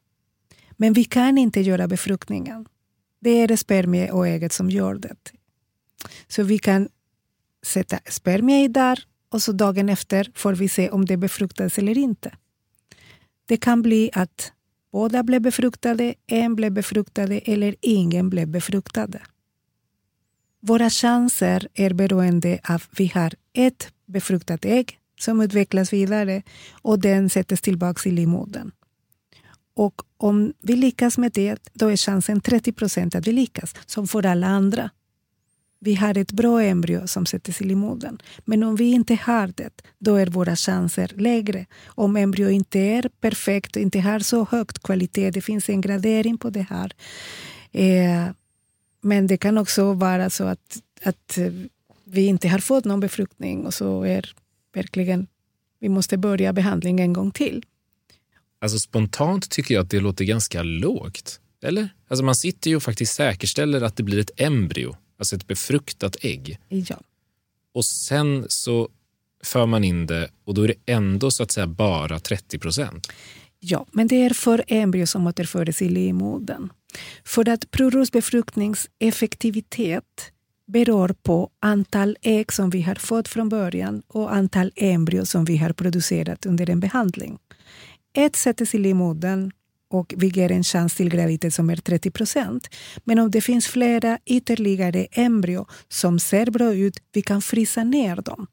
Men vi kan inte göra befruktningen. Det är spermie och ägget som gör det. Så vi kan sätta spermie där och så dagen efter får vi se om det befruktas eller inte. Det kan bli att båda blev befruktade, en blev befruktade eller ingen blev befruktade. Våra chanser är beroende av att vi har ett befruktat ägg som utvecklas vidare och den sätts tillbaka i livmodern. Och om vi lyckas med det, då är chansen 30 procent att vi lyckas, som för alla andra. Vi har ett bra embryo som sätts i modern. Men om vi inte har det, då är våra chanser lägre. Om embryo inte är perfekt och inte har så hög kvalitet, det finns en gradering på det här. Eh, men det kan också vara så att, att vi inte har fått någon befruktning och så är verkligen vi måste börja behandling en gång till. Alltså spontant tycker jag att det låter ganska lågt. Eller? Alltså man sitter ju och faktiskt säkerställer att det blir ett embryo, alltså ett befruktat ägg. Ja. och sen så för man in det och då är det ändå så att säga bara 30 procent. Ja, men det är för embryo som återförs i livmodern. För att provrörsbefruktnings effektivitet beror på antal ägg som vi har fått från början och antal embryo som vi har producerat under en behandling. Ett sätts i livmodern och vi ger en chans till graviditet som är 30 procent. Men om det finns flera ytterligare embryo som ser bra ut, vi kan frysa ner dem.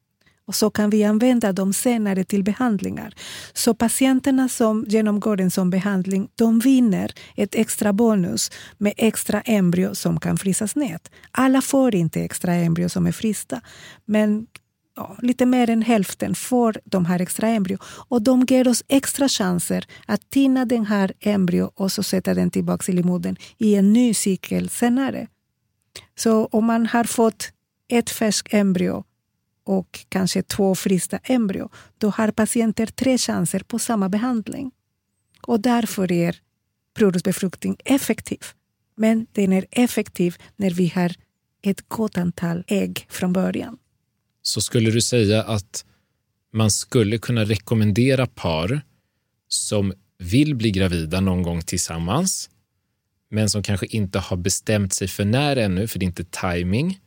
Och så kan vi använda dem senare till behandlingar. Så patienterna som genomgår en sån behandling de vinner ett extra bonus med extra embryo som kan frysas ner. Alla får inte extra embryo som är frysta, men ja, lite mer än hälften får de här extra embryo. Och de ger oss extra chanser att tina den här embryo och så sätta den tillbaka i livmodern i en ny cykel senare. Så om man har fått ett färskt embryo och kanske två frysta embryo, då har patienter tre chanser på samma behandling. Och därför är provrörsbefruktning effektiv. Men den är effektiv när vi har ett gott antal ägg från början. Så skulle du säga att man skulle kunna rekommendera par som vill bli gravida någon gång tillsammans men som kanske inte har bestämt sig för när ännu, för det är inte timing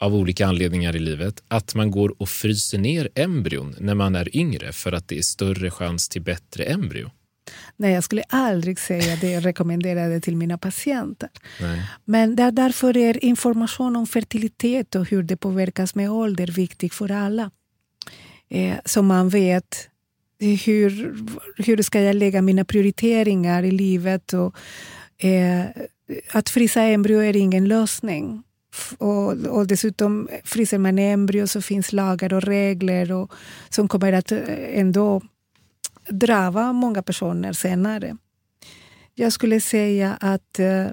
av olika anledningar i livet, att man går och fryser ner embryon när man är yngre för att det är större chans till bättre embryo? Nej, jag skulle aldrig säga det jag rekommenderade till mina patienter. Nej. Men där, därför är information om fertilitet och hur det påverkas med ålder viktig för alla. Eh, så man vet hur, hur ska jag lägga mina prioriteringar i livet. Och, eh, att frysa embryo är ingen lösning. Och, och dessutom fryser man embryo så finns lagar och regler och, som kommer att eh, ändå drabba många personer senare. Jag skulle säga att eh,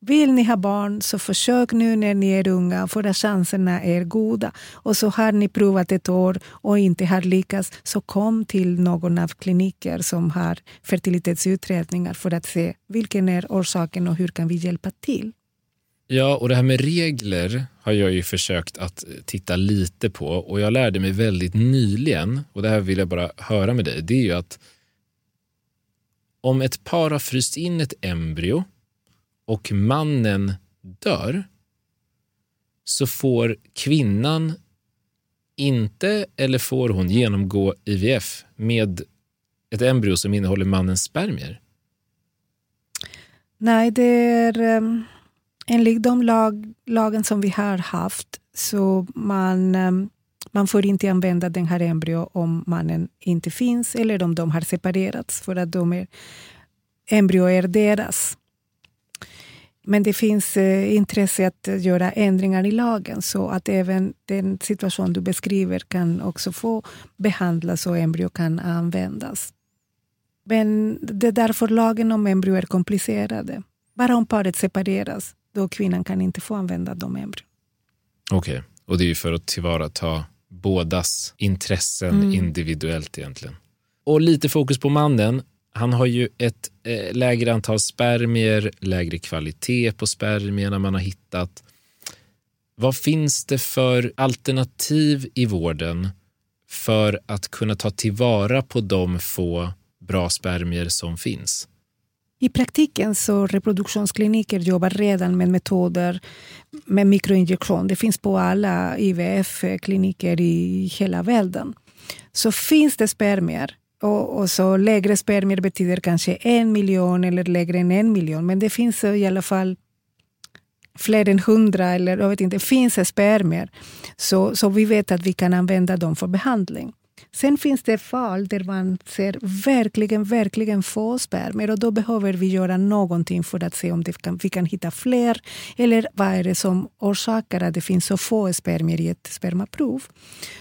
vill ni ha barn så försök nu när ni är unga för att chanserna är goda. Och så har ni provat ett år och inte har lyckats så kom till någon av kliniker som har fertilitetsutredningar för att se vilken är orsaken och hur kan vi hjälpa till. Ja, och det här med regler har jag ju försökt att titta lite på och jag lärde mig väldigt nyligen, och det här vill jag bara höra med dig, det är ju att om ett par har fryst in ett embryo och mannen dör så får kvinnan inte eller får hon genomgå IVF med ett embryo som innehåller mannens spermier? Nej, det är... Um enligt de lag, lagen som vi har haft så man, ehm, man får inte använda den här embryo om mannen inte finns eller om de har separerats för att de är, embryo är deras. Men det finns eh, intresse att göra ändringar i lagen så att även den situation du beskriver kan också få behandlas och embryo kan användas. Men det är därför lagen om embryo är komplicerade. Bara om paret separeras då kvinnan kan inte få använda de embryon. Okej, okay. och det är ju för att tillvarata bådas intressen mm. individuellt egentligen. Och lite fokus på mannen. Han har ju ett eh, lägre antal spermier, lägre kvalitet på spermierna man har hittat. Vad finns det för alternativ i vården för att kunna ta tillvara på de få bra spermier som finns? I praktiken så reproduktionskliniker jobbar redan med metoder med mikroinjektion. Det finns på alla IVF-kliniker i hela världen. Så finns det spermier och, och, så lägre spermier betyder kanske en miljon eller lägre än en miljon. Men det finns i alla fall fler än hundra eller jag vet inte, finns spermier. Så, så vi vet att vi kan använda dem för behandling. Sen finns det fall där man ser verkligen, verkligen få spermier och då behöver vi göra någonting för att se om det kan, vi kan hitta fler eller vad är det som orsakar att det finns så få spermier i ett spermaprov.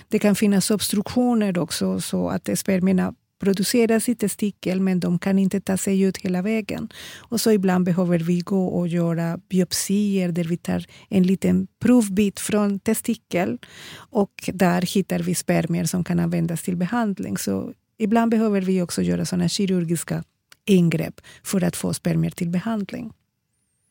Det kan finnas obstruktioner också så att spermierna produceras i testikel men de kan inte ta sig ut hela vägen. Och så ibland behöver vi gå och göra biopsier där vi tar en liten provbit från testikel och där hittar vi spermier som kan användas till behandling. Så ibland behöver vi också göra sådana kirurgiska ingrepp för att få spermier till behandling.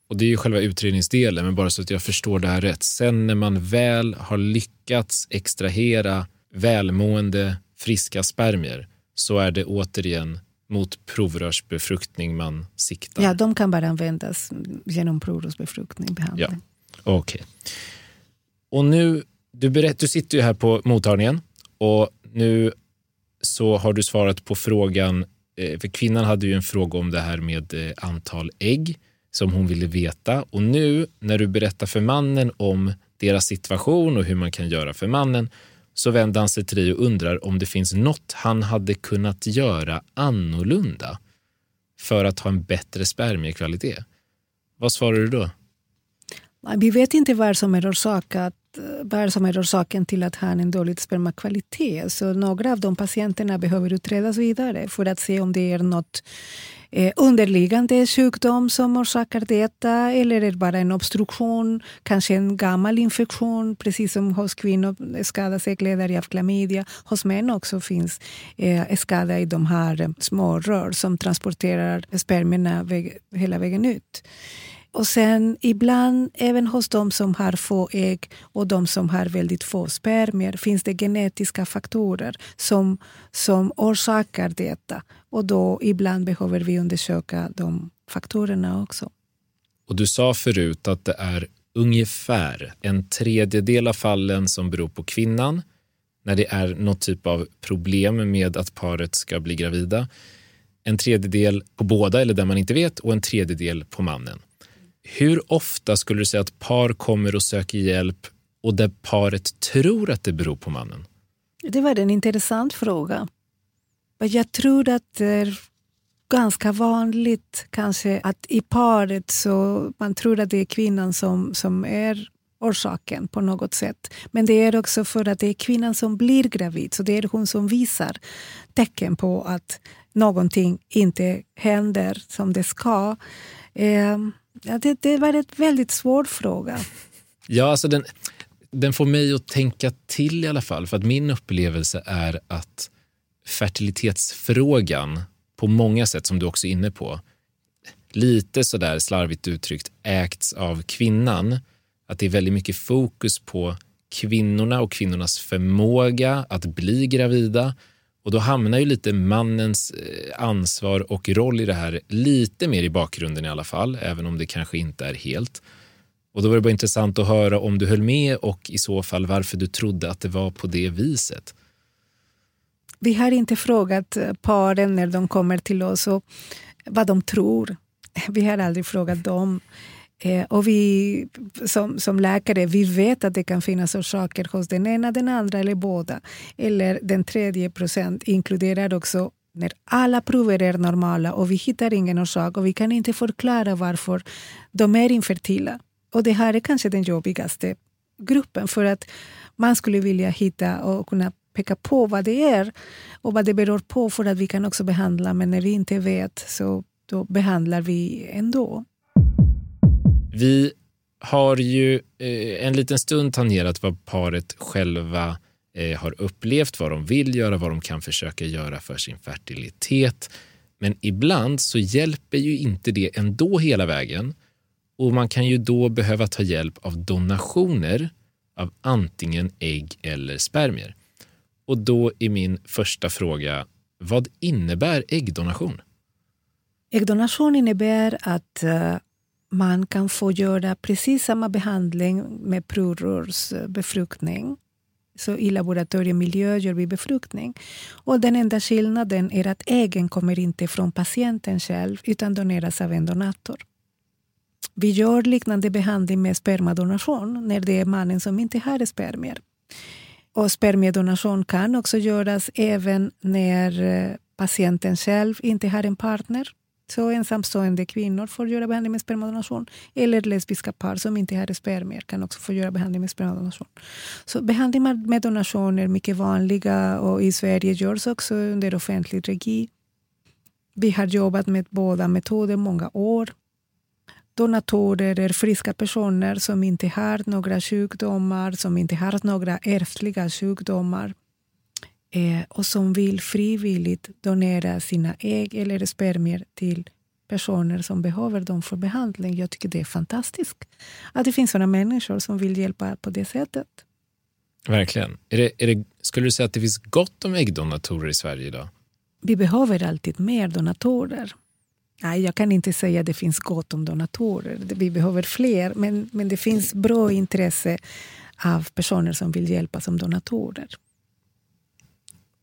Och det är ju själva utredningsdelen, men bara så att jag förstår det här rätt. Sen när man väl har lyckats extrahera välmående, friska spermier så är det återigen mot provrörsbefruktning man siktar? Ja, de kan bara användas genom provrörsbefruktning. Behandling. Ja. Okay. Och nu, du, berätt, du sitter ju här på mottagningen och nu så har du svarat på frågan, eh, för kvinnan hade ju en fråga om det här med eh, antal ägg som hon ville veta och nu när du berättar för mannen om deras situation och hur man kan göra för mannen så vänder han sig till dig och undrar om det finns något han hade kunnat göra annorlunda för att ha en bättre spermiekvalitet. Vad svarar du då? Vi vet inte vad som är orsakat vad som är orsaken till att han har en dålig spermakvalitet. Så några av de patienterna behöver utredas vidare för att se om det är något eh, underliggande sjukdom som orsakar detta eller är det bara en obstruktion, kanske en gammal infektion. Precis som hos kvinnor eh, skadas äggledare av klamydia. Hos män också finns eh, skada i de här eh, små rör som transporterar spermierna väg, hela vägen ut. Och sen ibland, även hos de som har få ägg och de som har väldigt få spermier finns det genetiska faktorer som, som orsakar detta. Och då ibland behöver vi undersöka de faktorerna också. Och Du sa förut att det är ungefär en tredjedel av fallen som beror på kvinnan när det är något typ av problem med att paret ska bli gravida. En tredjedel på båda eller där man inte vet och en tredjedel på mannen. Hur ofta skulle du säga att par kommer och söker hjälp och där paret tror att det beror på mannen? Det var en intressant fråga. Jag tror att det är ganska vanligt kanske att i paret så man tror att det är kvinnan som, som är orsaken på något sätt. Men det är också för att det är kvinnan som blir gravid, så det är hon som visar tecken på att någonting inte händer som det ska. Eh, Ja, det, det var en väldigt svår fråga. Ja, alltså den, den får mig att tänka till i alla fall. För att min upplevelse är att fertilitetsfrågan på många sätt, som du också är inne på, lite sådär slarvigt uttryckt ägts av kvinnan. Att det är väldigt mycket fokus på kvinnorna och kvinnornas förmåga att bli gravida och då hamnar ju lite mannens eh, ansvar och roll i det här lite mer i bakgrunden i alla fall, även om det kanske inte är helt. Och då var det bara intressant att höra om du höll med och i så fall varför du trodde att det var på det viset. Vi har inte frågat eh, paren när de kommer till oss och vad de tror. Vi har aldrig frågat dem. Eh, och vi som, som läkare vi vet att det kan finnas orsaker hos den ena, den andra eller båda. Eller den tredje procent inkluderar också när alla prover är normala och vi hittar ingen orsak och vi kan inte förklara varför de är infertila. Och det här är kanske den jobbigaste gruppen för att man skulle vilja hitta och kunna peka på vad det är och vad det beror på för att vi kan också behandla men när vi inte vet så då behandlar vi ändå. Vi har ju eh, en liten stund tangerat vad paret själva eh, har upplevt, vad de vill göra, vad de kan försöka göra för sin fertilitet. Men ibland så hjälper ju inte det ändå hela vägen och man kan ju då behöva ta hjälp av donationer av antingen ägg eller spermier. Och då är min första fråga, vad innebär äggdonation? Äggdonation innebär att eh, man kan få göra precis samma behandling med provrörsbefruktning. Eh, Så I laboratoriemiljö gör vi befruktning. Och den enda skillnaden är att äggen kommer inte från patienten själv utan doneras av en donator. Vi gör liknande behandling med spermadonation när det är mannen som inte har spermier. Och spermiedonation kan också göras även när eh, patienten själv inte har en partner. Så ensamstående kvinnor får göra behandling med spermadonation. Eller lesbiska par som inte har spermier kan också få göra behandling med spermadonation. Så behandling med donation är mycket vanliga och i Sverige görs också under offentlig regi. Vi har jobbat med båda metoder många år. Donatorer är friska personer som inte har några sjukdomar, som inte har några ärftliga sjukdomar eh, och som vill frivilligt donera sina ägg eller spermier till personer som behöver dem för behandling. Jag tycker det är fantastiskt att det finns sådana människor som vill hjälpa på det sättet. Verkligen. Är det, är det, skulle du säga att det finns gott om äggdonatorer i Sverige idag? Vi behöver alltid mer donatorer. Nej, jag kan inte säga att det finns gott om donatorer. Vi behöver fler, men, men det finns bra intresse av personer som vill hjälpa som donatorer.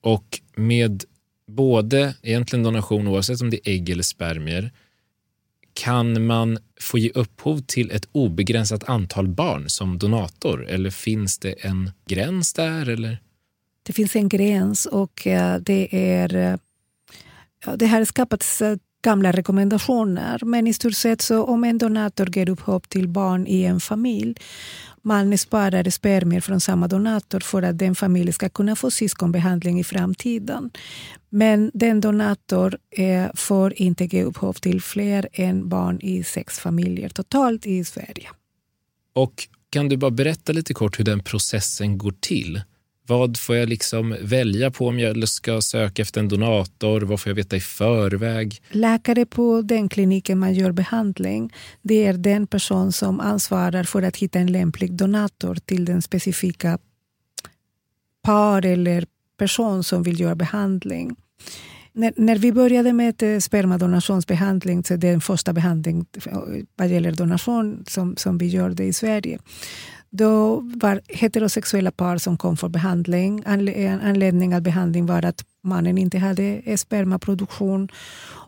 Och med både egentligen donation, oavsett om det är ägg eller spermier, kan man få ge upphov till ett obegränsat antal barn som donator? Eller finns det en gräns där? Eller? Det finns en gräns och eh, det är... Eh, det har skapats eh, gamla rekommendationer men i stort sett så om en donator ger upphov till barn i en familj man sparar spermier från samma donator för att den familjen ska kunna få syskonbehandling i framtiden. Men den donator eh, får inte ge upphov till fler än barn i sex familjer totalt i Sverige. Och Kan du bara berätta lite kort hur den processen går till? Vad får jag liksom välja på om jag ska söka efter en donator? Vad får jag veta i förväg? Läkare på den kliniken man gör behandling, det är den person som ansvarar för att hitta en lämplig donator till den specifika par eller person som vill göra behandling. När, när vi började med eh, spermadonationsbehandling, så det är den första behandling eh, vad gäller donation som, som vi gör i Sverige, då var heterosexuella par som kom för behandling. Anledningen till behandling var att mannen inte hade spermaproduktion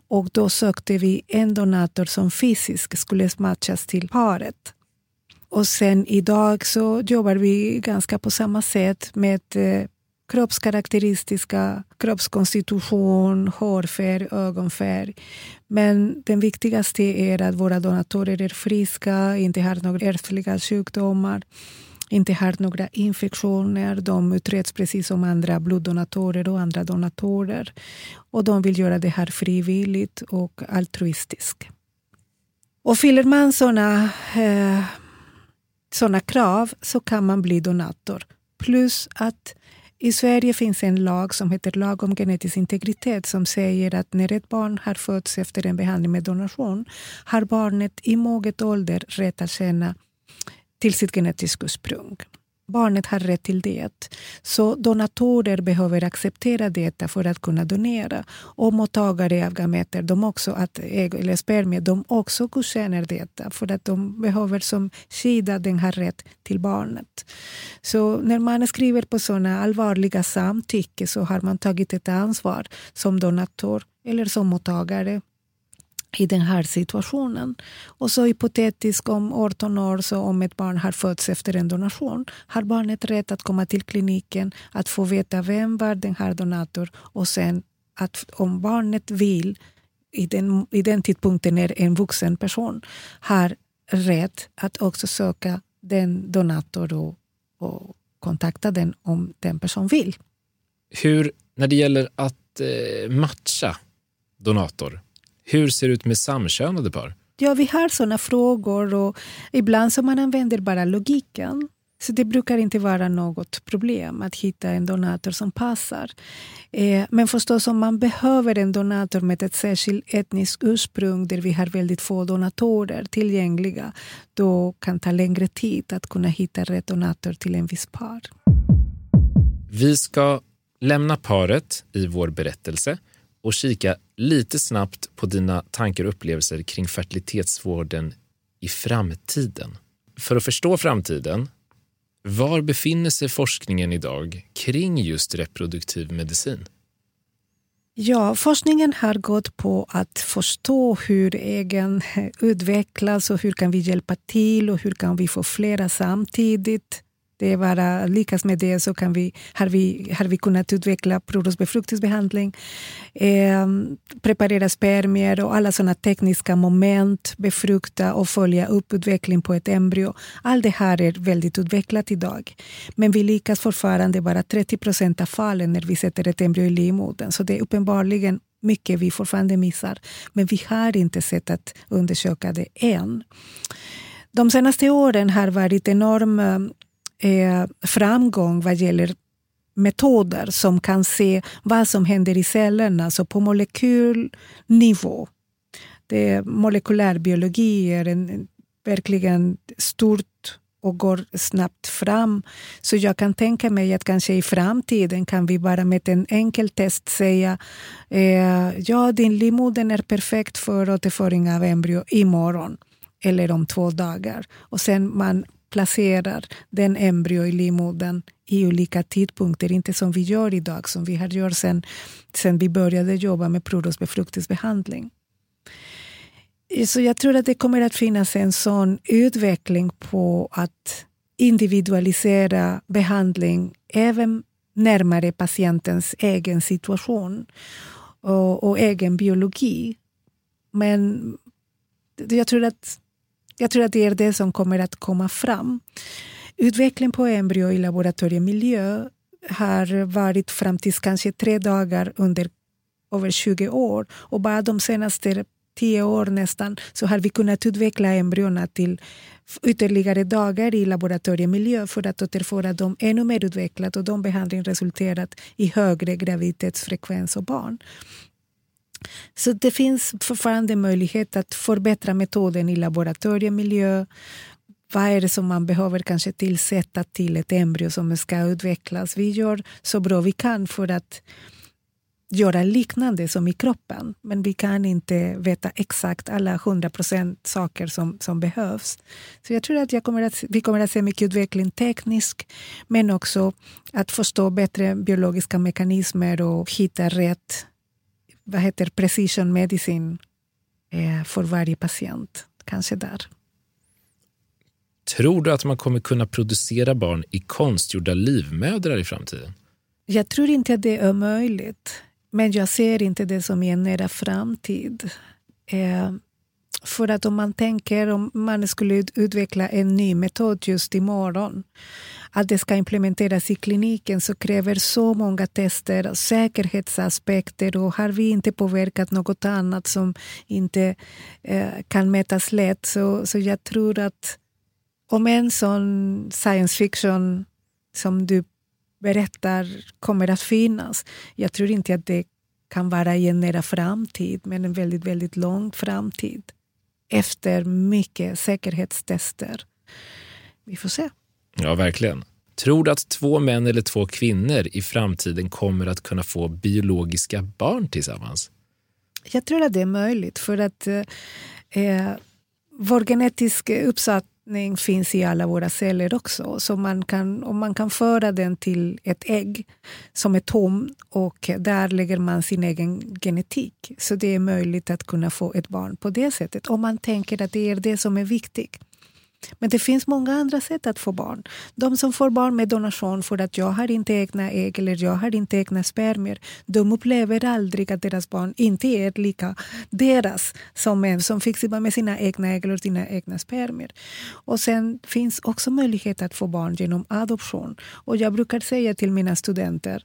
och då sökte vi en donator som fysiskt skulle matchas till paret. Och sen idag så jobbar vi ganska på samma sätt med eh, kroppskaraktäristiska, kroppskonstitution, hårfärg, ögonfärg. Men den viktigaste är att våra donatorer är friska, inte har några ärftliga sjukdomar, inte har några infektioner. De utreds precis som andra bloddonatorer och andra donatorer. Och de vill göra det här frivilligt och altruistiskt. Och fyller man sådana eh, såna krav så kan man bli donator. Plus att i Sverige finns en lag som heter lag om genetisk integritet som säger att när ett barn har fötts efter en behandling med donation har barnet i moget ålder rätt att känna till sitt genetiska ursprung. Barnet har rätt till det. Så donatorer behöver acceptera detta för att kunna donera. Och mottagare av gameter, de också, att eller spermier, de också godkänner detta för att de behöver som skydda den här rätt till barnet. Så när man skriver på sådana allvarliga samtycke så har man tagit ett ansvar som donator eller som mottagare i den här situationen. Och så hypotetiskt om 18 år, så om ett barn har fötts efter en donation, har barnet rätt att komma till kliniken, att få veta vem var den här donatorn och sen att om barnet vill, i den, i den tidpunkten är en vuxen person, har rätt att också söka den donator och, och kontakta den om den person vill. Hur, när det gäller att eh, matcha donator, hur ser det ut med samkönade par? Ja, vi har såna frågor och ibland så man använder bara logiken. Så det brukar inte vara något problem att hitta en donator som passar. Eh, men förstås om man behöver en donator med ett särskilt etniskt ursprung där vi har väldigt få donatorer tillgängliga, då kan det ta längre tid att kunna hitta rätt donator till en viss par. Vi ska lämna paret i vår berättelse och kika lite snabbt på dina tankar och upplevelser kring fertilitetsvården i framtiden. För att förstå framtiden, var befinner sig forskningen idag kring just reproduktiv medicin? Ja, forskningen har gått på att förstå hur äggen utvecklas och hur kan vi hjälpa till och hur kan vi få flera samtidigt det är bara lyckas med det så kan vi, har, vi, har vi kunnat utveckla provrörsbefruktningsbehandling, eh, preparera spermier och alla sådana tekniska moment, befrukta och följa upp utveckling på ett embryo. Allt det här är väldigt utvecklat idag. Men vi lyckas fortfarande bara 30 procent av fallen när vi sätter ett embryo i livmodern. Så det är uppenbarligen mycket vi fortfarande missar. Men vi har inte sett att undersöka det än. De senaste åren har varit enorm eh, eh, framgång vad gäller metoder som kan se vad som händer i cellerna, så på molekylnivå. det molekylärbiologi är en, verkligen stort och går snabbt fram. Så jag kan tänka mig att kanske i framtiden kan vi bara med en enkel test säga eh, ja, din livmodern är perfekt för återföring av embryo imorgon eller om två dagar. Och sen man placerar den embryo i livmodern i olika tidpunkter, inte som vi gör idag, som vi har gjort sen, sen vi började jobba med provrörsbefruktningsbehandling. Så jag tror att det kommer att finnas en sån utveckling på att individualisera behandling även närmare patientens egen situation och, och egen biologi. Men jag tror, att, jag tror att det är det som kommer att komma fram. Utveckling på embryo i laboratoriemiljö har varit fram till kanske tre dagar under över 20 år och bara de senaste tio år nästan så har vi kunnat utveckla embryona till ytterligare dagar i laboratoriemiljö för att återföra dem ännu mer utvecklat och de behandling resulterat i högre graviditetsfrekvens och barn. Så det finns fortfarande möjlighet att förbättra metoden i laboratoriemiljö. Vad är det som man behöver kanske tillsätta till ett embryo som ska utvecklas? Vi gör så bra vi kan för att göra liknande som i kroppen. Men vi kan inte veta exakt alla 100 procent saker som, som behövs. Så jag tror att jag kommer att, vi kommer att se mycket utveckling tekniskt. men också att förstå bättre biologiska mekanismer och hitta rätt vad heter precision medicine eh, för varje patient. Kanske där. Tror du att man kommer kunna producera barn i konstgjorda livmödrar i framtiden? Jag tror inte att det är möjligt. Men jag ser inte det som i en nära framtid. Eh, för att om man tänker om man skulle utveckla en ny metod just imorgon att det ska implementeras i kliniken så kräver så många tester säkerhetsaspekter och har vi inte påverkat något annat som inte eh, kan mätas lätt så, så jag tror att om en sån science fiction som du berättar kommer att finnas. Jag tror inte att det kan vara i en nära framtid, men en väldigt, väldigt lång framtid. Efter mycket säkerhetstester. Vi får se. Ja, verkligen. Tror du att två män eller två kvinnor i framtiden kommer att kunna få biologiska barn tillsammans? Jag tror att det är möjligt för att eh, eh vår genetiska uppsatt njutning finns i alla våra celler också. Så man kan, om man kan föra den till ett ägg som är tom och där lägger man sin egen genetik. Så det är möjligt att kunna få ett barn på det sättet. Om man tänker att det är det som är viktigt. Men det finns många andra sätt att få barn. De som får barn med donation för att jag har inte egna ägg eller jag har inte egna spermier, de upplever aldrig att deras barn inte är lika deras som en som fick med sina egna ägg eller sina egna spermier. Och sen finns också möjlighet att få barn genom adoption. Och jag brukar säga till mina studenter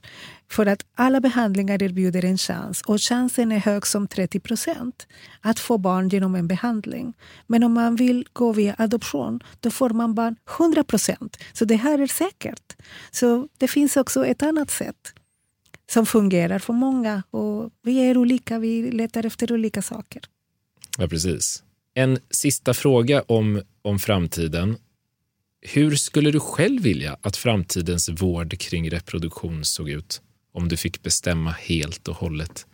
för att alla behandlingar erbjuder en chans och chansen är hög som 30 procent att få barn genom en behandling. Men om man vill gå via adoption då får man barn 100 procent. Så det här är säkert. Så det finns också ett annat sätt som fungerar för många. Och vi är olika, vi letar efter olika saker. Ja, precis. En sista fråga om, om framtiden. Hur skulle du själv vilja att framtidens vård kring reproduktion såg ut? Om du fick bestämma helt och hållet?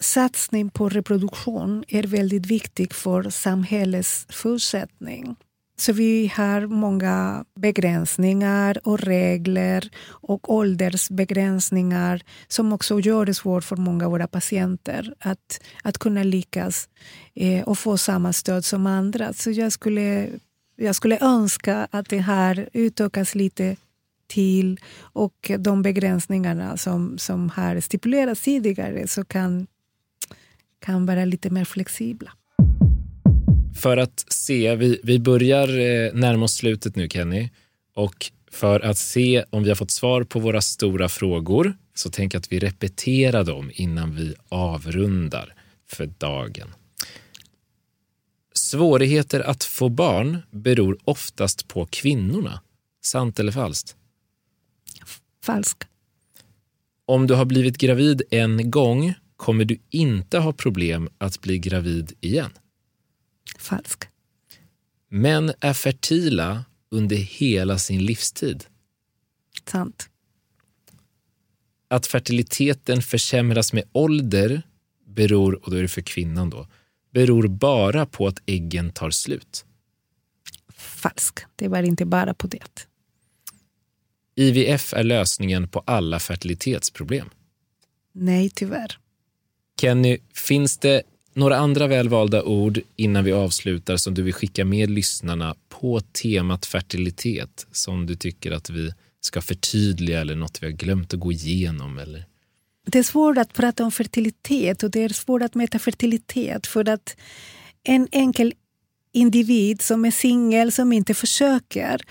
Satsning på reproduktion är väldigt viktig för samhällets fortsättning. Så vi har många begränsningar och regler och åldersbegränsningar som också gör det svårt för många av våra patienter att, att kunna lyckas eh, och få samma stöd som andra. Så jag skulle, jag skulle önska att det här utökas lite till och de begränsningarna som, som har stipulerats tidigare så kan, kan vara lite mer flexibla. För att se, vi, vi börjar eh, närma oss slutet nu Kenny och för att se om vi har fått svar på våra stora frågor så tänk att vi repeterar dem innan vi avrundar för dagen. Svårigheter att få barn beror oftast på kvinnorna. Sant eller falskt? Falsk. Om du har blivit gravid en gång, kommer du inte ha problem att bli gravid igen. Falsk. Män är fertila under hela sin livstid. Sant. Att fertiliteten försämras med ålder beror, och då är det för kvinnan då, beror bara på att äggen tar slut. Falsk. Det var inte bara på det. IVF är lösningen på alla fertilitetsproblem. Nej, tyvärr. Kenny, finns det några andra välvalda ord innan vi avslutar som du vill skicka med lyssnarna på temat fertilitet som du tycker att vi ska förtydliga eller något vi har glömt att gå igenom? Eller? Det är svårt att prata om fertilitet och det är svårt att mäta fertilitet för att en enkel individ som är singel, som inte försöker,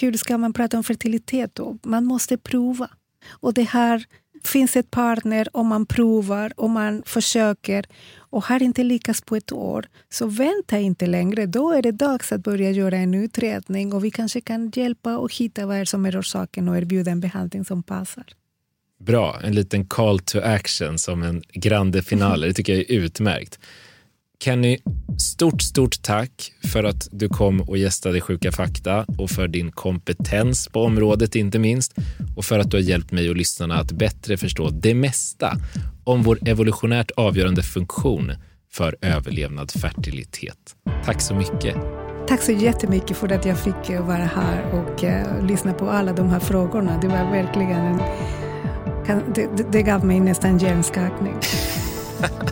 hur ska man prata om fertilitet då? Man måste prova. Och det här finns ett partner och man provar och man försöker och har inte lyckats på ett år, så vänta inte längre. Då är det dags att börja göra en utredning och vi kanske kan hjälpa och hitta vad som är orsaken och erbjuda en behandling som passar. Bra, en liten call to action som en grande finale. Det tycker jag är utmärkt. Kenny, stort, stort tack för att du kom och gästade Sjuka fakta och för din kompetens på området inte minst och för att du har hjälpt mig och lyssnarna att bättre förstå det mesta om vår evolutionärt avgörande funktion för överlevnad fertilitet. Tack så mycket. Tack så jättemycket för att jag fick vara här och uh, lyssna på alla de här frågorna. Det var verkligen en, det, det gav mig nästan hjärnskakning.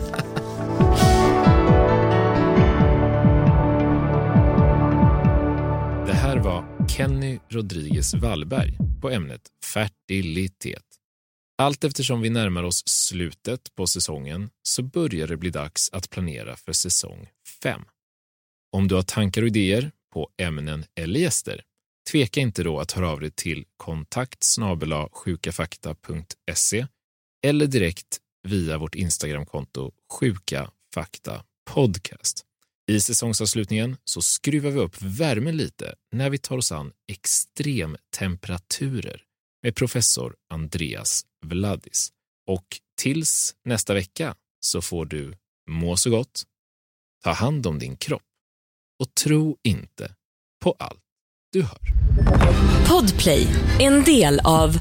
var Kenny Rodriguez Wallberg på ämnet fertilitet. Allt eftersom vi närmar oss slutet på säsongen så börjar det bli dags att planera för säsong 5. Om du har tankar och idéer på ämnen eller gäster, tveka inte då att höra av dig till kontakt sjukafakta.se eller direkt via vårt Instagramkonto Sjuka Fakta Podcast. I säsongsavslutningen så skruvar vi upp värmen lite när vi tar oss an extremtemperaturer med professor Andreas Vladis. Och tills nästa vecka så får du må så gott, ta hand om din kropp och tro inte på allt du hör. Podplay, en del av